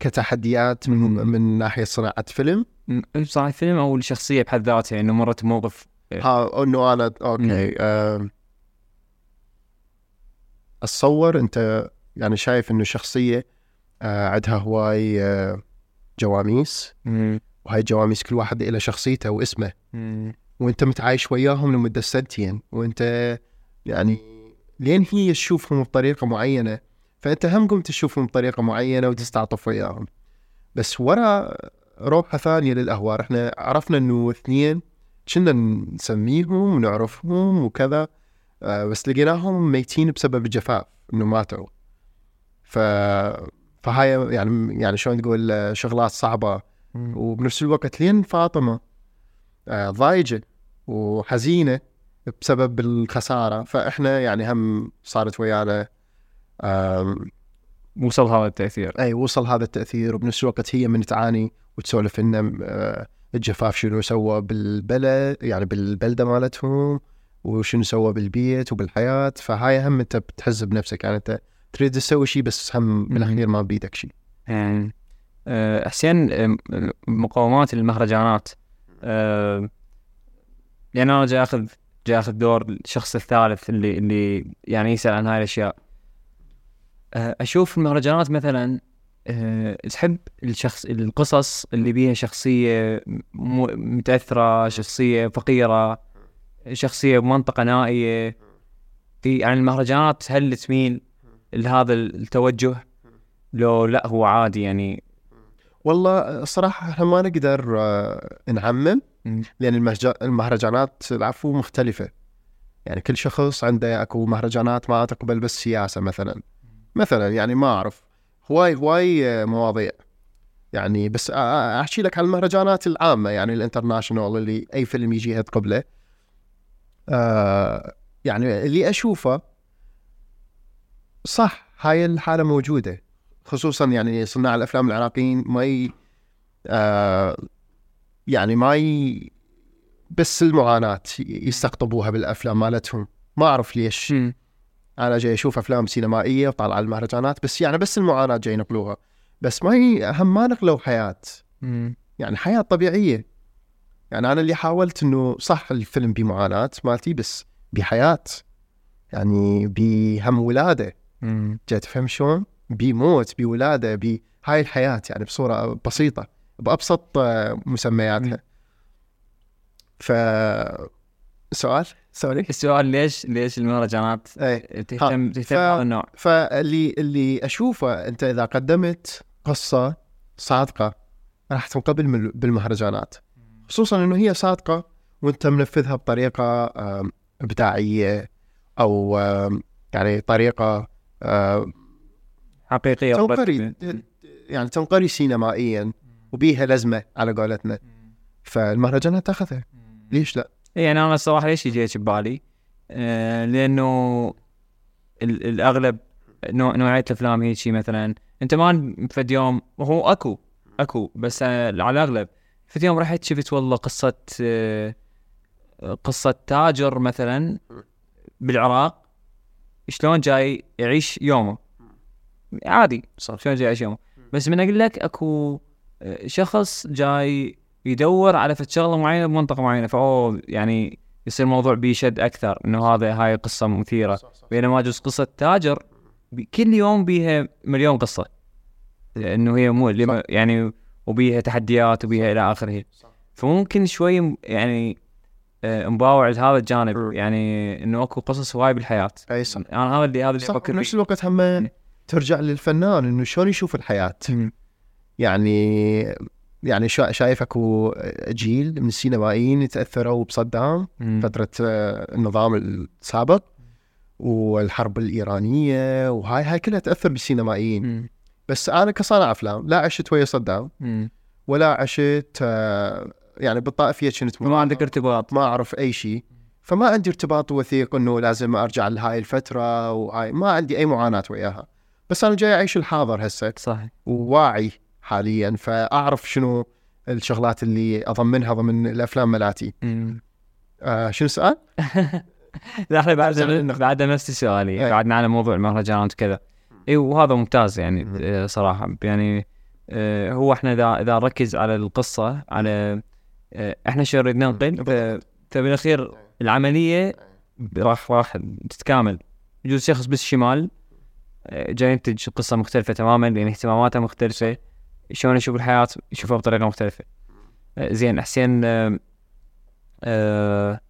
A: كتحديات من. من ناحية صناعة فيلم؟
B: م- صار الفيلم أو الشخصية بحد ذاتها إنه مرت بموقف
A: ها إنه أنا أوكي. أتصور إنت يعني شايف إنه شخصية آه، عندها هواي آه، جواميس. وهاي الجواميس كل واحد له شخصيته واسمه. وانت متعايش وياهم لمدة سنتين. وانت يعني لين هي تشوفهم بطريقة معينة فأنت هم قمت تشوفهم بطريقة معينة وتستعطف وياهم. بس ورا روحة ثانية للأهوار. إحنا عرفنا إنه اثنين كنا نسميهم ونعرفهم وكذا آه، بس لقيناهم ميتين بسبب الجفاف إنه ماتوا. ف فهاي يعني يعني شلون تقول آه، شغلات
B: صعبة.
A: وبنفس الوقت لين فاطمة آه، ضايجة وحزينة بسبب الخسارة. فإحنا يعني هم صارت ويانا
B: وصل هذا التأثير.
A: إي وصل هذا التأثير. وبنفس الوقت هي من تعاني وتسولف لنا آه، الجفاف شنو سوى بالبلد يعني بالبلدة مالتهم وشنو سوى بالبيت وبالحياة. فهاي هم أنت بتحز بنفسك. يعني أنت تريد تسوي شيء بس هم بالأخير ما بيدك شيء
B: يعني آه، حسين مقومات المهرجانات يعني أنا جاي أخذ جاي ياخذ دور الشخص الثالث اللي اللي يعني يسأل عن هاي الأشياء. آه، أشوف المهرجانات مثلا آه، تحب الشخص القصص اللي بيها شخصية متأثرة شخصية فقيرة شخصية بمنطقة نائية. في يعني المهرجانات هل تميل لهذا التوجه؟ لو لا هو عادي يعني.
A: والله الصراحه إحنا ما نقدر آه، نعمم المهج- المهرجانات العفو مختلفة. يعني كل شخص عنده أكو مهرجانات ما تقبل بس سياسة مثلا. مثلا يعني ما أعرف هواي هواي آه، مواضيع. يعني بس أ- أحكي لك عن المهرجانات العامة يعني ال international اللي أي فيلم يجيها تقبله آه يعني اللي أشوفه صح هاي الحالة موجودة خصوصا يعني صناع الأفلام العراقيين ما ي... آه يعني ما ي... بس المعاناة يستقطبوها بالأفلام مالتهم. ما أعرف ليش. أنا جاي أشوف أفلام سينمائية وطالع على المهرجانات بس يعني بس المعاناة جاي ينقلوها. بس ما ي... هم ما نقلوا حياة. يعني حياة طبيعية. يعني أنا اللي حاولت إنه صح الفيلم بمعاناة مالتي بس بحياة. يعني بهم ولادة. جاي تفهم شلون؟ بموت بولاده بهاي الحياة يعني بصورة بسيطة بأبسط آه، مسمياتها. ف سؤال؟ سوري.
B: السؤال ليش ليش المهرجانات
A: إيه.
B: تهتم تهتم
A: ف-
B: النوع؟
A: فاللي اللي أشوفه أنت إذا قدمت قصة صادقة راح تنقبل بالمهرجانات خصوصا إنه هي صادقة وأنت منفذها بطريقة إبداعية أو يعني طريقة
B: حقيقية
A: تنقري يعني تنقري سينمائيا وبيها لزمه على قولتنا. فالمهرجانات تاخذها ليش لا؟
B: يعني أنا الصراحة ليش يجيك ببالي؟ آه لأنه ال- الأغلب نوع نوعية الأفلام هيجي مثلا أنت ما فد يوم وهو أكو أكو بس على الأغلب فد يوم رحت شفت والله قصة آه قصة تاجر مثلا بالعراق شلون جاي يعيش يومه. عادي
A: صح.
B: شلون جاي يعيش يومه. بس من أقول لك أكو آه، شخص جاي يدور على فد شغلة معينة بمنطقه معينة فأوه يعني يصير الموضوع بيشد أكثر إنه هذا هاي قصة مثيرة. بينما جزء قصة تاجر كل يوم بيها مليون قصة. انه هي مو يعني وبيها تحديات وبيها إلى آخره. فممكن شوي يعني آه، مباوع لهذا الجانب. يعني إنه أكو قصص هواي بالحياة
A: أي صح
B: أنا هذا اللي هذا اللي أفكر
A: بنفس الوقت هم ترجع للفنان إنه شلون يشوف
B: الحياة.
A: يعني يعني شا- شايف أكو جيل من السينمائيين يتأثروا بصدام. فترة آه، النظام السابق والحرب الإيرانية وهاي هاي كلها تأثر بالسينمائيين. بس أنا كصانع أفلام لا عشت ويا صدام. ولا عشت آه، يعني بالطائفيه كنت
B: ما عندك ارتباط
A: ما أعرف أي شيء فما عندي ارتباط وثيق إنه لازم أرجع لهاي الفترة وهاي ما عندي أي معاناة وياها بس أنا جاي أعيش الحاضر هسه
B: صح
A: وواعي حاليا فأعرف شنو الشغلات اللي أضمنها ضمن الأفلام مالاتي
B: مم.
A: آه شنو السؤال؟
B: لا إحنا بعد. بعد نفس سؤالي
A: إيه.
B: بعدنا على موضوع المهرجانات وكذا اي وهذا ممتاز يعني. آه، صراحة يعني آه، هو إحنا إذا إذا نركز على القصة على إحنا شو نريد ننقل ف- فبالاخير العملية راح راح تتكامل. يجوز شخص بس شمال آه، جاي ينتج قصه مختلفة تماما لأن اهتماماته مختلفة شلون يشوف الحياة يشوفها بطريقة مختلفة. آه، زين حسين آه، آه،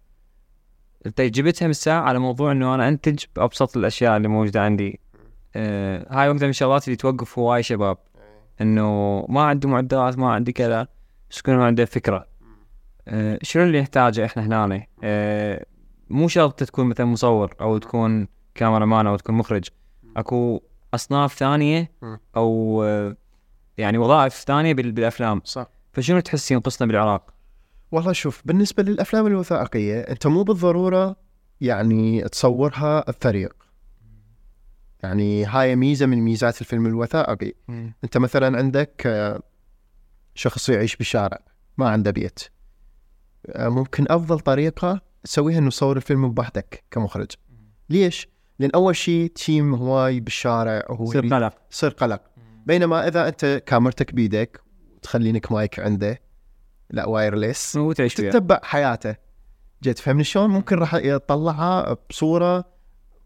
B: انت جبتها من الساعة على موضوع إنه أنا أنتج بأبسط الأشياء اللي موجودة عندي. آه هاي واحدة من الشغلات اللي توقف هواي شباب. إنه ما عندي معدات ما عندي كذا بس يكون عنده فكرة. آه شنو اللي نحتاجه إحنا هنا آه مو شرط تكون مثلا مصور أو تكون كاميرا مان أو تكون مخرج. أكو أصناف
A: ثانية.
B: أو آه يعني وظائف ثانية بال- بالأفلام.
A: صح.
B: فشنو تحس ينقصنا بالعراق؟
A: والله شوف بالنسبة للأفلام الوثائقية أنت مو بالضرورة يعني تصورها بفريق. يعني هاي ميزة من ميزات الفيلم الوثائقي. أنت مثلا عندك آه، شخص يعيش بالشارع ما عنده بيت. ممكن أفضل طريقة تسويها إنه تصور الفيلم بوحدك كمخرج. ليش؟ لأن أول شيء تيم هواي بالشارع وهو
B: يصير قلق.
A: يصير قلق. بينما إذا أنت كاميرتك بيدك وتخلي لك مايك عنده لا wireless
B: وتعيش
A: تتبع حياته. جيت فهمني شلون؟ ممكن راح يطلعها بصورة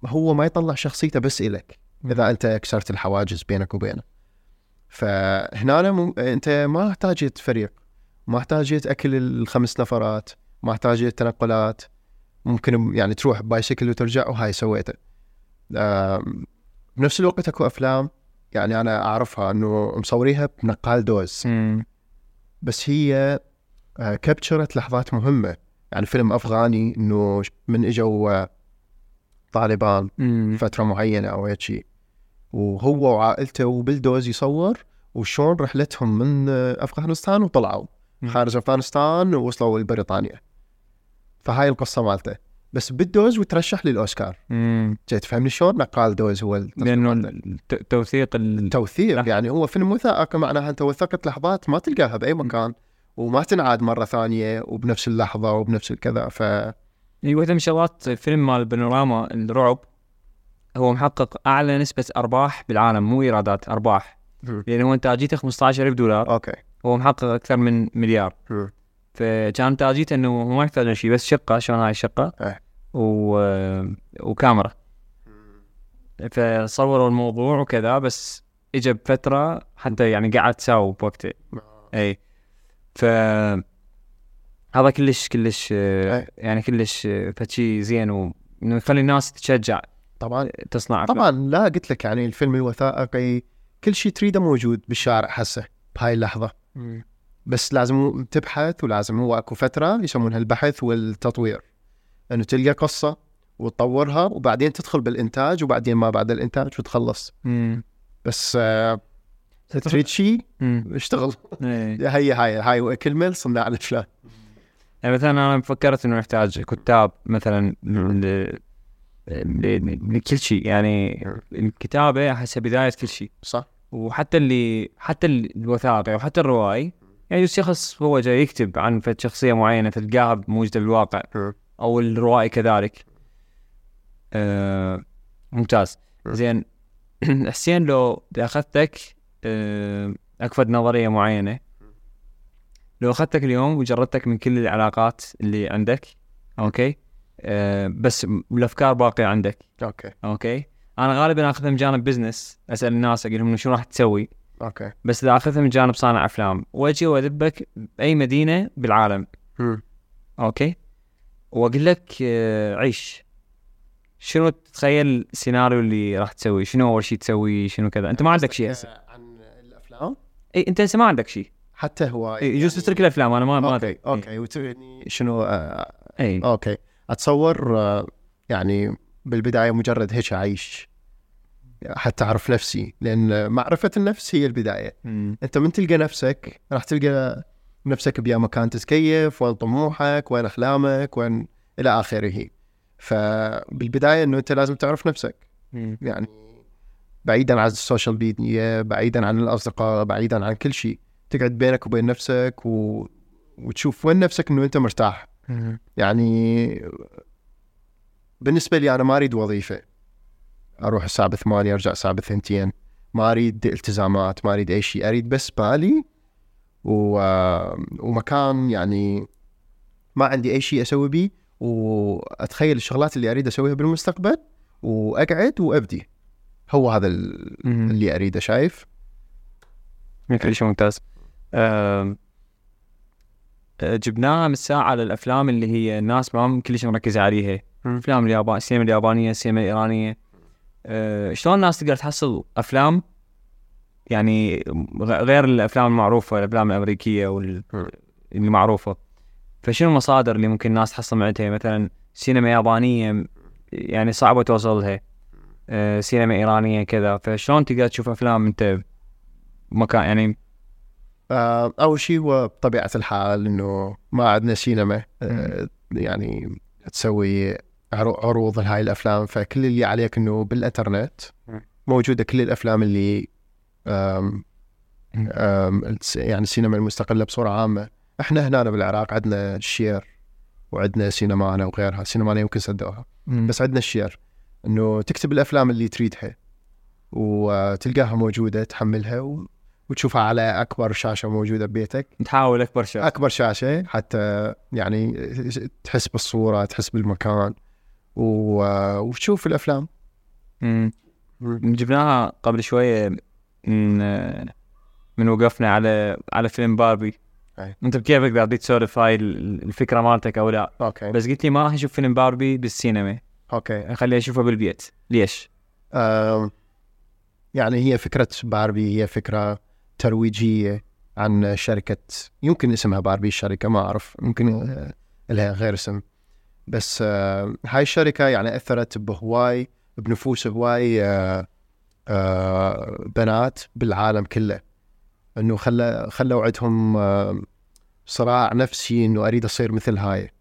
A: هو ما يطلع شخصيته بس إلك إذا أنت كسرت الحواجز بينك وبينه. فهنا. أنت ما احتاجت فريق ما احتاجت اكل الخمس نفرات ما احتاجت تنقلات ممكن يعني تروح bicycle وترجع وهاي سويته بنفس الوقت اكو أفلام يعني أنا أعرفها إنه مصوريها بنقال دوز
B: مم.
A: بس هي آه، capture ت لحظات مهمة يعني فيلم أفغاني إنه من إجوا آه، طالبان. فترة معينة أو هيك شيء وهو وعائلته وبلدوز يصور وشون رحلتهم من آه، أفغانستان وطلعوا. خارج أفغانستان ووصلوا لبريطانيا. فهاي القصة مالته. بس بالدوز وترشح للاوسكار
B: مم.
A: جاي تفهمني شلون نقال دوز هو
B: لأنه
A: مالته.
B: الت- توثيق ال...
A: التوثيق
B: لا.
A: يعني هو فيلم وثائقي معناها أنت وثقت لحظات ما تلقاها بأي مكان وما تنعاد مرة ثانية وبنفس اللحظة وبنفس الكذا ف
B: هي واحدة من شغلات فيلم مال بانوراما الرعب هو محقق أعلى نسبة أرباح بالعالم مو إيرادات أرباح. لأنه هو انتاجيته 15000 دولار.
A: أوكي.
B: هو محقق أكثر من مليار. فكان انتاجيته إنه هو ما يحتاج شيء بس شقة شلون هاي الشقة
A: إيه.
B: و... وكاميرا فصوروا الموضوع وكذا بس اجى بفترة حتى يعني قعد تساوي بوقته اي ف هذا كلش كلش
A: أي.
B: يعني كلش فشي زين وإنه يخلي الناس تتشجع
A: طبعا
B: تصنع أفلام.
A: طبعا لا قلت لك يعني الفيلم الوثائقي كل شيء تريده موجود بالشارع هسه بهاي
B: اللحظة.
A: بس لازم تبحث ولازم هو أكو فترة يسمونها البحث والتطوير. إنه تلقى قصة وتطورها وبعدين تدخل بالإنتاج وبعدين ما بعد الإنتاج وتخلص.
B: مم.
A: بس آه، تريد شيء. اشتغل.
B: إيه.
A: هي هاي هاي كلمه صناع الافلام
B: يعني مثلا أنا فكرت إنه نحتاج كتاب مثلا. لكل شيء. يعني الكتابة احسها بداية كل شيء.
A: صح.
B: وحتى اللي حتى الوثائقي أو حتى الرواي يعني الشخص هو جاي يكتب عن فد شخصية معينة تلقاها موجوده بالواقع أو الروائي كذلك. آه ممتاز. زين. حسين لو أخذتك آه اكفد نظرية معينة. لو أخذتك اليوم وجردتك من كل العلاقات اللي عندك أوكي؟ آه بس الأفكار باقية عندك.
A: أوكي.
B: أوكي؟ أنا غالبا اخذها من جانب business أسأل الناس أقول لهم شو راح تسوي.
A: أوكي.
B: بس إذا اخذها من جانب صانع أفلام وأجي وأدبك بأي مدينة بالعالم. أوكي؟ وأقول لك آه، عيش. شنو تتخيل السيناريو اللي راح تسوي؟ شنو أول شيء تسوي؟ شنو كذا؟ أنت ما عندك شيء هسه
A: عن الأفلام؟
B: إي أنت هسه ما عندك شيء
A: حتى هو
B: إي، يجوز تترك الأفلام أنا ما ما
A: أوكي
B: أدري.
A: أوكي وت- يعني شنو آه،
B: إي.
A: أوكي. أتصور آه، يعني بالبداية مجرد هيك اعيش حتى أعرف نفسي لأن معرفة النفس هي البداية
B: مم.
A: أنت من تلقى نفسك راح تلقى نفسك بيا مكان تتكيف وين طموحك وين احلامك وين إلى آخره فبالبداية إنه أنت لازم تعرف نفسك
B: مم.
A: يعني بعيدا عن ال social media بعيدا عن الأصدقاء بعيدا عن كل شيء تقعد بينك وبين نفسك و... وتشوف وين نفسك إنه أنت مرتاح
B: مم.
A: يعني بالنسبة لي أنا ما أريد وظيفة أروح الساعة 8 أرجع الساعة 2 ما أريد التزامات ما أريد أي شيء. أريد بس بالي و... ومكان يعني ما عندي أي شيء أسوي بيه. وأتخيل الشغلات اللي أريد أسويها بالمستقبل وأقعد وأبدي. هو هذا. اللي أريده شايف؟
B: كلش ممتاز. آم، آه، جبناها من الساعة على الأفلام اللي هي الناس ما كلش مركزة عليها. الأفلام اليابان السينما اليابانية السينما الإيرانية. آه، شلون الناس تقدر تحصل أفلام؟ يعني غير الأفلام المعروفة الأفلام الأمريكية وال
A: مم.
B: اللي معروفة. فشنو المصادر اللي ممكن الناس تحصل من عندها مثلا سينما يابانية يعني صعبة توصل لها آه، سينما إيرانية كذا. فشلون تقدر تشوف أفلام أنت مكان يعني
A: آه، أول شيء هو بطبيعة الحال إنه ما عندنا سينما. آه، يعني تسوي عروض لهاي الأفلام. فكل اللي عليك إنه
B: بالإنترنت.
A: موجودة كل الأفلام اللي آم آم الس- يعني السينما المستقلة بصورة عامة. إحنا هنا بالعراق عندنا الشير وعندنا سينمانا وغيرها. سينمانا يمكن سدوها بس عندنا الشير. إنه تكتب الأفلام اللي تريدها وتلقاها موجودة تحملها و... وتشوفها على أكبر شاشة موجودة ببيتك.
B: تحاول أكبر شيء
A: أكبر شاشة. حتى يعني تحس بالصورة تحس بالمكان. وتشوف الأفلام.
B: مم. جبناها قبل شوية من من وقفنا على على فيلم باربي.
A: أي.
B: أنت بكيفك إذا بديت تسولف هاي ال- الفكرة مالتك أو لا؟
A: okay.
B: بس قلت لي ما راح أشوف فيلم باربي بالسينما.
A: okay.
B: خليني أشوفه بالبيت. ليش؟
A: آم، يعني هي فكرة باربي هي فكرة ترويجية عن شركة يمكن اسمها باربي الشركة ما أعرف يمكن آه، لها غير اسم. بس آه، هاي الشركة يعني أثرت بهواي بنفوس هواي آه، آه، بنات بالعالم كله. إنه خلى خلوا عندهم صراع نفسي إنه أريد أصير مثل هاي.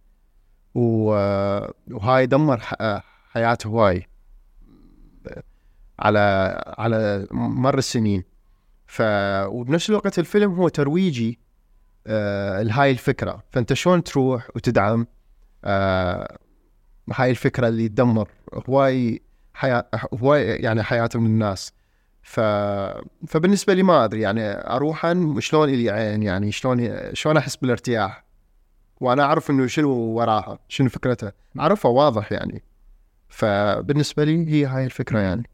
A: وهاي دمر ح- حياة هواي على على مر السنين. ف وبنفس الوقت الفيلم هو ترويجي لهاي الفكرة. فأنت شلون تروح وتدعم آه هاي الفكرة اللي تدمر هواي حياة هواي يعني حياتهم الناس. ف فبالنسبة لي ما أدري يعني أروح شلون إلي عين يعني شلون شلون أحس بالارتياح؟ وأنا أعرف إنه شنو وراها؟ شنو فكرتها اعرفها واضح يعني. فبالنسبة لي هي هاي الفكرة يعني.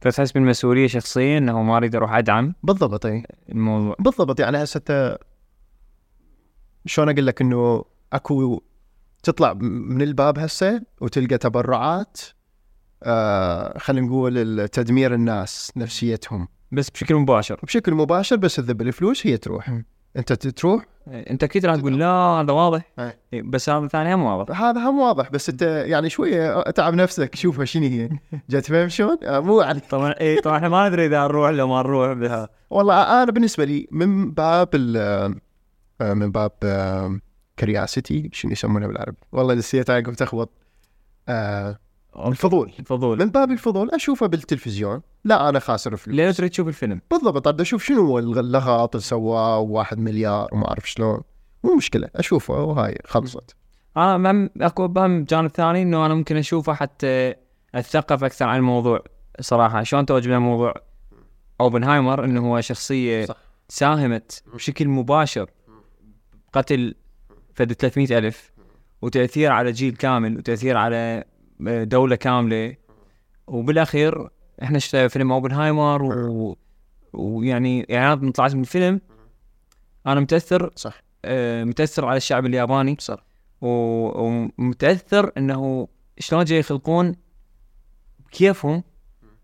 B: فتحس بالمسؤولية شخصيا إنه ما أريد أروح أدعم؟
A: بالضبط إي.
B: الموضوع
A: بالضبط يعني هسه شلون أقول لك إنه أكو تطلع من الباب هسه وتلقى تبرعات آه خلينا نقول تدمير الناس نفسيتهم.
B: بس بشكل مباشر.
A: بشكل مباشر بس تذب الفلوس هي تروح.
B: مم.
A: انت تروح؟
B: انت أكيد راح تقول لا هذا واضح.
A: أي.
B: إيه، بس هذا ثاني هم واضح.
A: هذا هم واضح بس انت يعني شوية اتعب نفسك شوفها شنو هي. جات فاهم شلون؟ آه مو يعني
B: طبعا اي طبعا إحنا ما ندري إذا نروح لو ما نروح بها.
A: والله أنا بالنسبة لي من باب آه، من باب كرياسيتي شنو يسمونه بالعربي؟ والله نسيت عقب تخبط آه الفضول.
B: الفضول.
A: من باب الفضول أشوفه بالتلفزيون. لا أنا خاسر فلوس
B: ليه تريد تشوف الفيلم؟
A: بالضبط. بدي أشوف شنو هو اللغط اللي سواه واحد مليار وما أعرف شلون. مو مشكلة أشوفه وهاي خلصت.
B: أنا مم أكو بهم جانب ثاني إنه أنا ممكن أشوفه حتى أتثقف أكثر عن الموضوع صراحة. شلون توجه الموضوع أوبنهايمر؟ إنه هو شخصية
A: صح.
B: ساهمت بشكل مباشر. قتل فد 300 ألف وتأثير على جيل كامل وتأثير على دولة كاملة. وبالأخير إحنا شفنا فيلم أوبنهايمر و... ويعني اعلانات من طلعت من الفيلم. أنا متأثر
A: صح.
B: آه، متأثر على الشعب الياباني.
A: صح.
B: و- ومتاثر إنه شلون جاي يخلقون كيفهم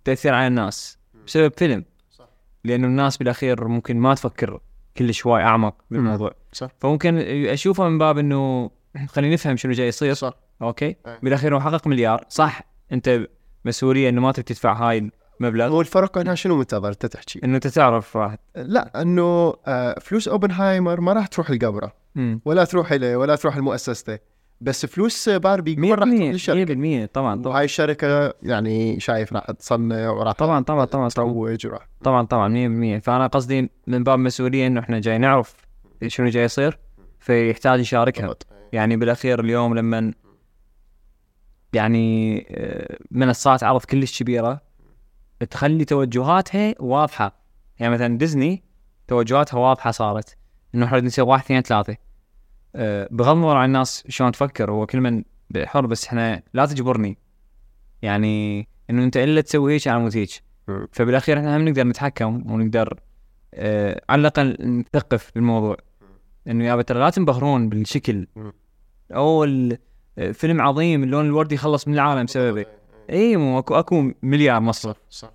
B: تأثير على الناس بسبب فيلم.
A: صح.
B: لأنه الناس بالأخير ممكن ما تفكر كلش هواي أعمق بالموضوع.
A: صح.
B: فممكن أشوفه من باب إنه خلينا نفهم شنو جاي يصير.
A: صح.
B: okay؟
A: أي.
B: بالأخير هو حقق مليار. صح. أنت مسؤولية إنه ما تبي تدفع هاي المبلغ.
A: هو الفرق هنا شنو منتظر أنت تحكي.
B: إنه أنت تعرف راح.
A: لا إنه آه، فلوس أوبنهايمر ما راح تروح لقبره.
B: مم.
A: ولا تروح له ولا تروح لمؤسسته. بس فلوس باربي
B: 100%
A: كل راح تروح للشركة.
B: 100% طبعا طبعا.
A: وهاي الشركة يعني شايف راح تصنع وراح
B: طبعا طبعا طبعا
A: تروج وراح.
B: طبعا طبعا 100% فأنا قصدي من باب مسؤولية إنه إحنا جاي نعرف شنو جاي يصير فيحتاج يشاركها. يعني بالأخير اليوم لما يعني آه، منصات عرض كلش كبيرة تخلي توجهاتها واضحة. يعني مثلا ديزني توجهاتها واضحة صارت إنه إحنا نسوي واحد اثنين ثلاثة. بغض النظر عن الناس شلون تفكر هو كل من حر بس إحنا لا تجبرني. يعني إنه أنت إلا تسوي هيك أنا مو هيك. فبالأخير إحنا هم نقدر نتحكم ونقدر آه على الأقل نثقف بالموضوع. إنه يا ترى لا تنبهرون بالشكل. أو آه، فيلم عظيم اللون الوردي يخلص من العالم بسببه. أي. مو أكو أكو مليار مصرف
A: صح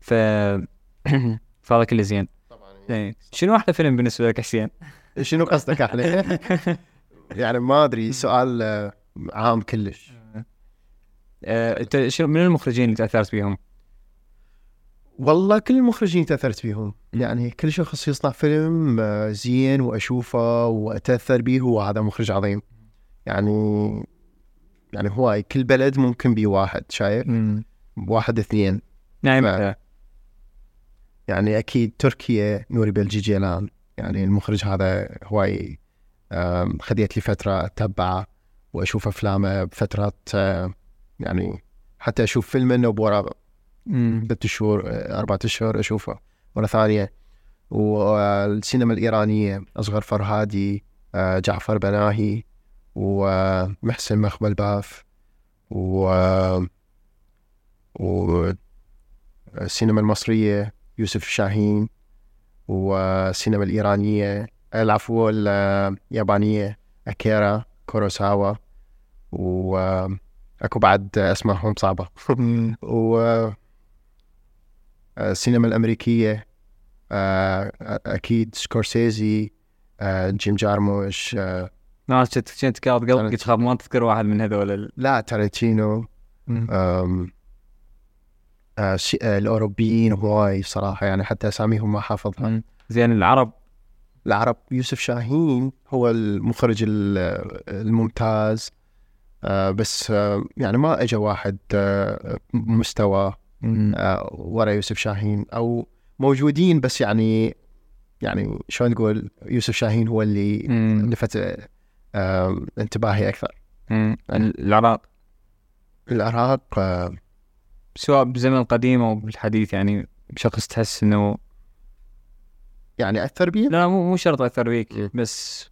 B: ف فهذا كله زين.
A: طبعا.
B: شنو أحلى فيلم بالنسبة لك حسين؟
A: شنو قصدك إحنا؟ يعني ما أدري سؤال آه، عام كلش.
B: آه، أنت شنو من المخرجين اللي تأثرت بيهم؟
A: والله كل المخرجين تأثرت فيهم يعني كل شخص يصنع فيلم آه، زين وأشوفه وأتأثر به هو هذا مخرج عظيم. يعني يعني هواي كل بلد ممكن بيه واحد شايف؟ واحد اثنين.
B: نعم.
A: ف- يعني أكيد تركيا نوري بلجي جيلان يعني المخرج هذا هواي آم، خذيت لي فترة أتبعه وأشوف افلامه بفترات آه، يعني حتى أشوف فيلم إنه بورا. ست شهور آه، أربعة اشهر أشوفه مرة ثانية والسينما الإيرانية أصغر فرهادي آه، جعفر بناهي ومحسن مخبل باف و والسينما المصرية يوسف الشاهين والسينما الإيرانية العفو اليابانية أكيرا كوروساوا وأكو بعد أسمائهم صعبة. و السينما الأمريكية آه، أكيد سكورسيزي آه، جيم جارموش آه،
B: ناس كنت كنت قاعد قلبك تخاف ما تذكر واحد من هذول
A: لا تارنتينو آه، الأوروبيين هواي صراحة يعني حتى أساميهم ما حافظها.
B: زين العرب؟
A: العرب يوسف شاهين هو المخرج ال- الممتاز. آه، بس آه، يعني ما اجى واحد آه، مستوى ورا يوسف شاهين. أو موجودين بس يعني يعني شلون نقول يوسف شاهين هو اللي. لفت انتباهي أكثر.
B: مم. العراق؟
A: العراق
B: سواء بالزمن القديم أو بالحديث يعني شخص تحس إنه
A: يعني أثر بي
B: لا مو مو شرط أثر فيك
A: مم.
B: بس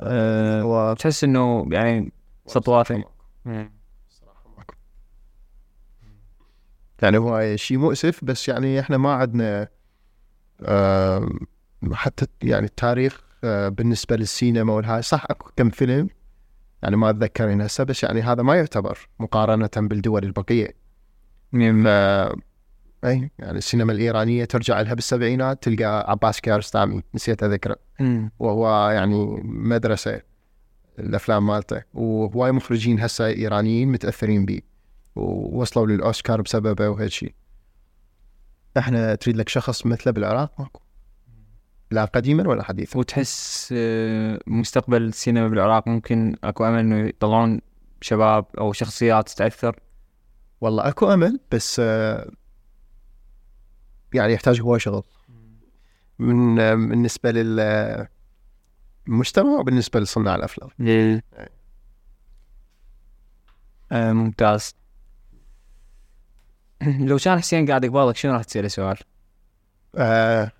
B: أه
A: هو
B: تحس إنه يعني سطواته
A: يعني هو شيء مؤسف بس يعني إحنا ما عندنا آه، حتى يعني التاريخ آه، بالنسبة للسينما والهاي صح أكو كم فيلم يعني ما أتذكر هسه بس يعني هذا ما يعتبر مقارنة بالدول
B: البقية.
A: ف أي. يعني السينما الإيرانية ترجع لها بالسبعينات تلقى عباس كيارستامي نسيت
B: أذكره.
A: وهو يعني مدرسة الأفلام مالته. وهواي مخرجين هسه إيرانيين متأثرين به ووصلوا للأوسكار بسببه وهيك شيء إحنا تريد لك شخص مثله بالعراق ماكو؟ لا قديما ولا حديثا؟
B: وتحس آه، مستقبل السينما بالعراق ممكن أكو أمل إنه يطلعون شباب أو شخصيات تتأثر؟
A: والله اكو امل بس آه، يعني يحتاج هواي شغل. من آه، بالنسبة للمجتمع وبالنسبة لصناع الأفلام.
B: آه ممتاز. لو كان حسين قاعد قبالك شنو راح تسأله سؤال؟
A: آه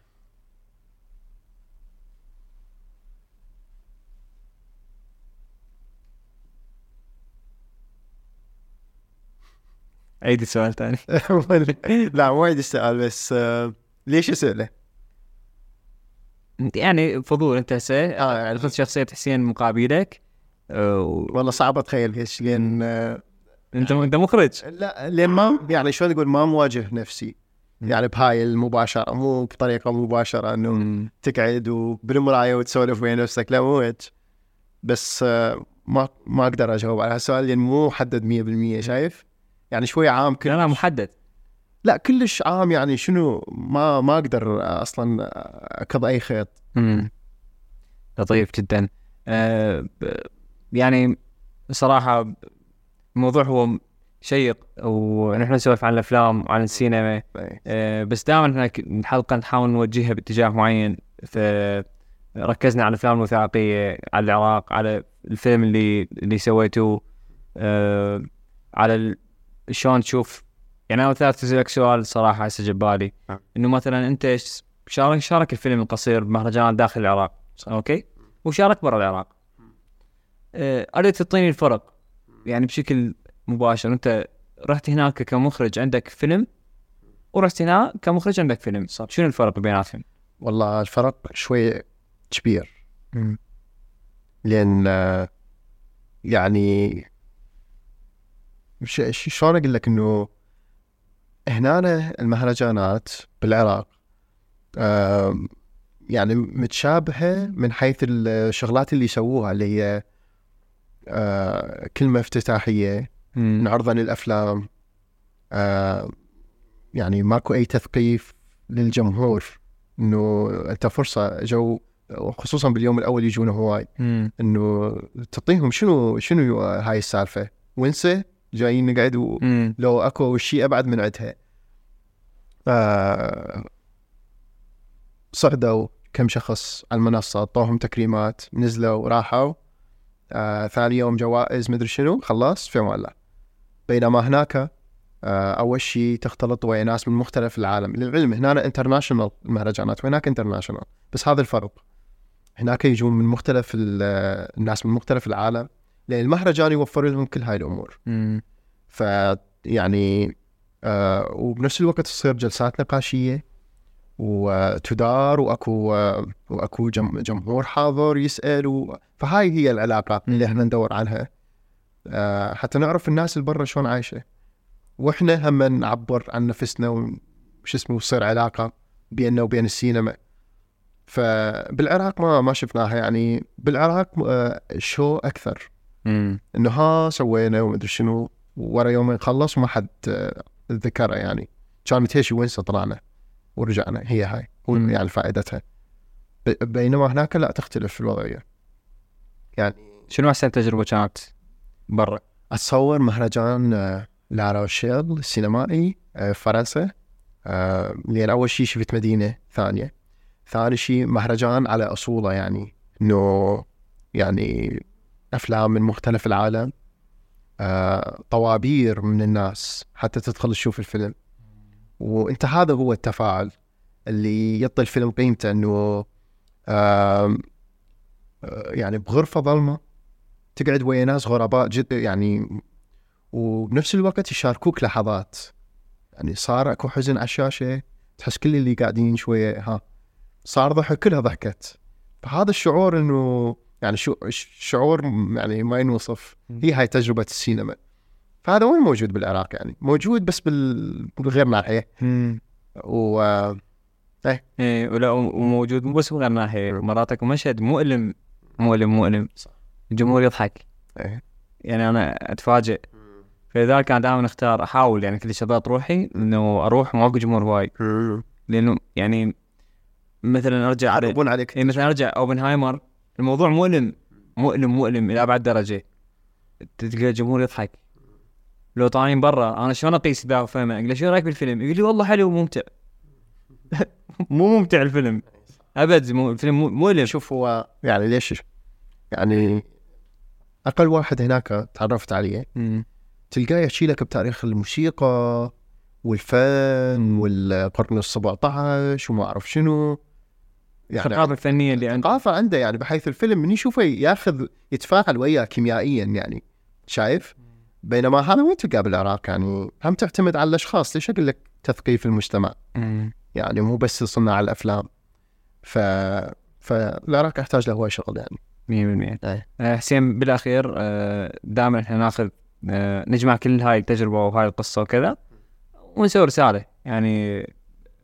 B: عيد السؤال ثاني
A: لا مو عيد السؤال بس آه ليش اساله؟
B: يعني فضول أنت هسه آه خذ شخصية حسين مقابلك آه
A: والله صعب أتخيل إيش لأن آه
B: أنت أنت مخرج.
A: لا لأن ما يعني شلون أقول ما مواجه نفسي. يعني بهاي المباشرة مو بطريقة مباشرة إنه تقعد وبالمراية وتسولف ويا نفسك لا مو هيك. بس آه ما ما أقدر أجاوب على هالسؤال لأن مو محدد 100% شايف؟ يعني شوي عام كل
B: لا محدد.
A: لا كلش عام يعني شنو؟ ما ما أقدر أصلا اكض أي خيط.
B: امم لطيف جدا. ب- يعني صراحة الموضوع هو شيق ونحن نسولف عن الأفلام وعن السينما. آه، بس دائما إحنا الحلقة نحاول نوجهها باتجاه معين. فركزنا على الأفلام الوثائقية على العراق على الفيلم اللي اللي سويته. آه، على شلون تشوف؟ يعني أنا ثلاث اسالك سؤال صراحة هسه جاب بالي.
A: نعم.
B: إنه مثلا أنت شارك شارك الفيلم القصير بمهرجان داخل العراق أوكي؟ وشارك برا العراق. آه، أريد تعطيني الفرق. يعني بشكل مباشر أنت رحت هناك كمخرج عندك فيلم ورحت هنا كمخرج عندك فيلم. شنو الفرق بيناتهم؟
A: والله الفرق شوي كبير. لأن آه، يعني شلون أقول لك إنه هنا المهرجانات بالعراق يعني متشابهة من حيث الشغلات اللي يسووها اللي هي آه، كلمة افتتاحية نعرضا للأفلام آه، يعني ماكو أي تثقيف للجمهور إنه أنت فرصة جو وخصوصا باليوم الأول يجون هواي. إنه تعطيهم شنو شنو هاي السالفة؟ وانسى جايين نقعد و...
B: مم.
A: لو اكو شيء أبعد من عندها آه صعدوا كم شخص على المنصة أعطوهم تكريمات نزلوا راحوا آه ثاني يوم جوائز مدري شنو خلاص في أمان الله بينما هناك آه، أول شيء تختلط ويا ناس من مختلف العالم. للعلم هنا international المهرجانات وهناك international بس هذا الفرق. هناك يجون من مختلف ال- الناس من مختلف العالم. لأن المهرجان يوفر لهم كل هاي الأمور.
B: مم.
A: فيعني آه وبنفس الوقت تصير جلسات نقاشية وتدار وأكو آه وأكو جم جمهور حاضر يسأل و... فهاي هي العلاقة اللي إحنا ندور عنها آه حتى نعرف الناس اللي برا شلون عايشة. وإحنا هم نعبر عن نفسنا وش اسمه وتصير علاقة بيننا وبين السينما. فبالعراق ما ما شفناها يعني. بالعراق آه شو
B: أكثر.
A: إنه ها سوينا ومدري شنو ورا يومين خلص وما حد آه، ذكره يعني. كان متهشي وين طلعنا ورجعنا هي هاي هو. يعني فائدتها. بينما هناك لا تختلف الوضعية. يعني
B: شنو أحسن تجربة كانت برا؟
A: أتصور مهرجان آه، لا روشيل السينمائي آه، فرنسا لأن أول شيء شفت مدينة ثانية. ثاني شيء مهرجان على أصولة يعني إنه يعني أفلام من مختلف العالم آه، طوابير من الناس حتى تدخل تشوف الفيلم. وإنت هذا هو التفاعل اللي يعطي الفيلم قيمته إنه آه، يعني بغرفة ظلمة تقعد ويا ناس غرباء جد يعني وبنفس الوقت يشاركوك لحظات. يعني صار أكو حزن على الشاشة تحس كل اللي قاعدين شوية ها صار ضحك كلها ضحكت. فهذا الشعور إنه يعني شو شعور يعني ما ينوصف. هي هاي تجربة السينما. فهذا وين موجود بالعراق يعني؟ موجود بس بال- بالغير ناحية. و
B: إيه. ولا وموجود مو بس بغير ناحية. مرات اكو مشهد مؤلم مؤلم مؤلم.
A: صح.
B: الجمهور يضحك.
A: إيه.
B: يعني أنا أتفاجئ. فلذلك كان دائما أختار أحاول يعني كل شباب روحي إنه أروح ماكو جمهور هواي لأنه يعني مثلا أرجع على
A: عليك.
B: يعني مثلا أرجع أوبنهايمر. الموضوع مؤلم مؤلم مؤلم إلى أبعد درجة. تلقى الجمهور يضحك. لو طالعين برا أنا شلون أقيس ذا وفهمه أقول له شو رأيك بالفيلم؟ يقول لي والله حلو وممتع. مو ممتع الفيلم. أبد مو الفيلم مؤلم.
A: شوف هو يعني ليش؟ يعني أقل واحد هناك تعرفت عليه. تلقاه يحكي لك بتاريخ الموسيقى والفن والقرن ال 17 وما أعرف شنو. يعني
B: الثقافة الفنية اللي عنده
A: ثقافة عنده يعني بحيث الفيلم من يشوفه ياخذ يتفاعل وياه كيميائيا يعني شايف؟ بينما هذا وين تلقاه بالعراق يعني هم تعتمد على الأشخاص. ليش أقول لك تثقيف المجتمع؟
B: مم.
A: يعني مو بس صناع الأفلام. ف فالعراق يحتاج له هواي شغل يعني.
B: 100%
A: أي.
B: آه، حسين بالأخير آه، دائما إحنا ناخذ آه، نجمع كل هاي التجربة وهاي القصة وكذا ونسوي رسالة. يعني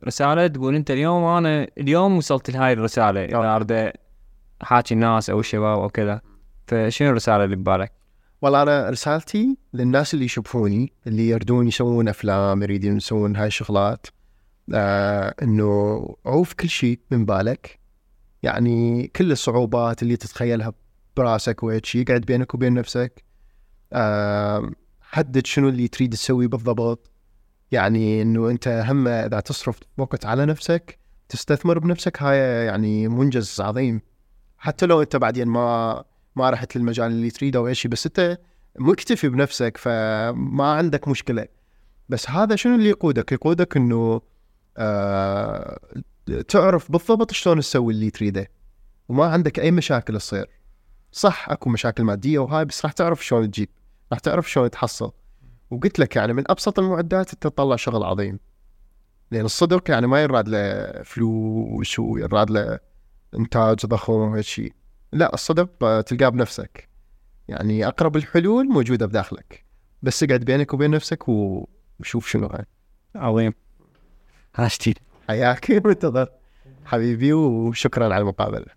B: رسالة تقول أنت اليوم أنا اليوم وصلت لهاي الرسالة إذا أريد أحاكي الناس أو الشباب أو كذا فشنو الرسالة اللي ببالك؟
A: والله أنا رسالتي للناس اللي يشوفوني اللي يردون يسوون أفلام يريدون يسوون هاي الشغلات آه إنه عوف كل شيء من بالك. يعني كل الصعوبات اللي تتخيلها براسك وهيك شيء قاعد بينك وبين نفسك. آه حدد شنو اللي تريد تسوي بالضبط. يعني إنه أنت هم إذا تصرف وقت على نفسك تستثمر بنفسك هاي يعني منجز عظيم. حتى لو أنت بعدين ما ما رحت للمجال اللي تريده أو شيء بس أنت مكتفي بنفسك فما عندك مشكلة. بس هذا شنو اللي يقودك؟ يقودك إنه آه تعرف بالضبط شلون تسوي اللي تريده وما عندك أي مشاكل تصير. صح أكو مشاكل مادية وهاي بس راح تعرف شلون تجيب راح تعرف شلون تحصل. وقلت لك يعني من أبسط المعدات أنت تطلع شغل عظيم. لأن الصدق يعني ما يراد له فلوس ويراد له إنتاج ضخم وهيك شيء. لا الصدق تلقاه بنفسك. يعني أقرب الحلول موجودة بداخلك. بس اقعد بينك وبين نفسك وشوف شنو هاي
B: عظيم. هاشتي
A: حياك. منتظر. حبيبي وشكرا على المقابلة.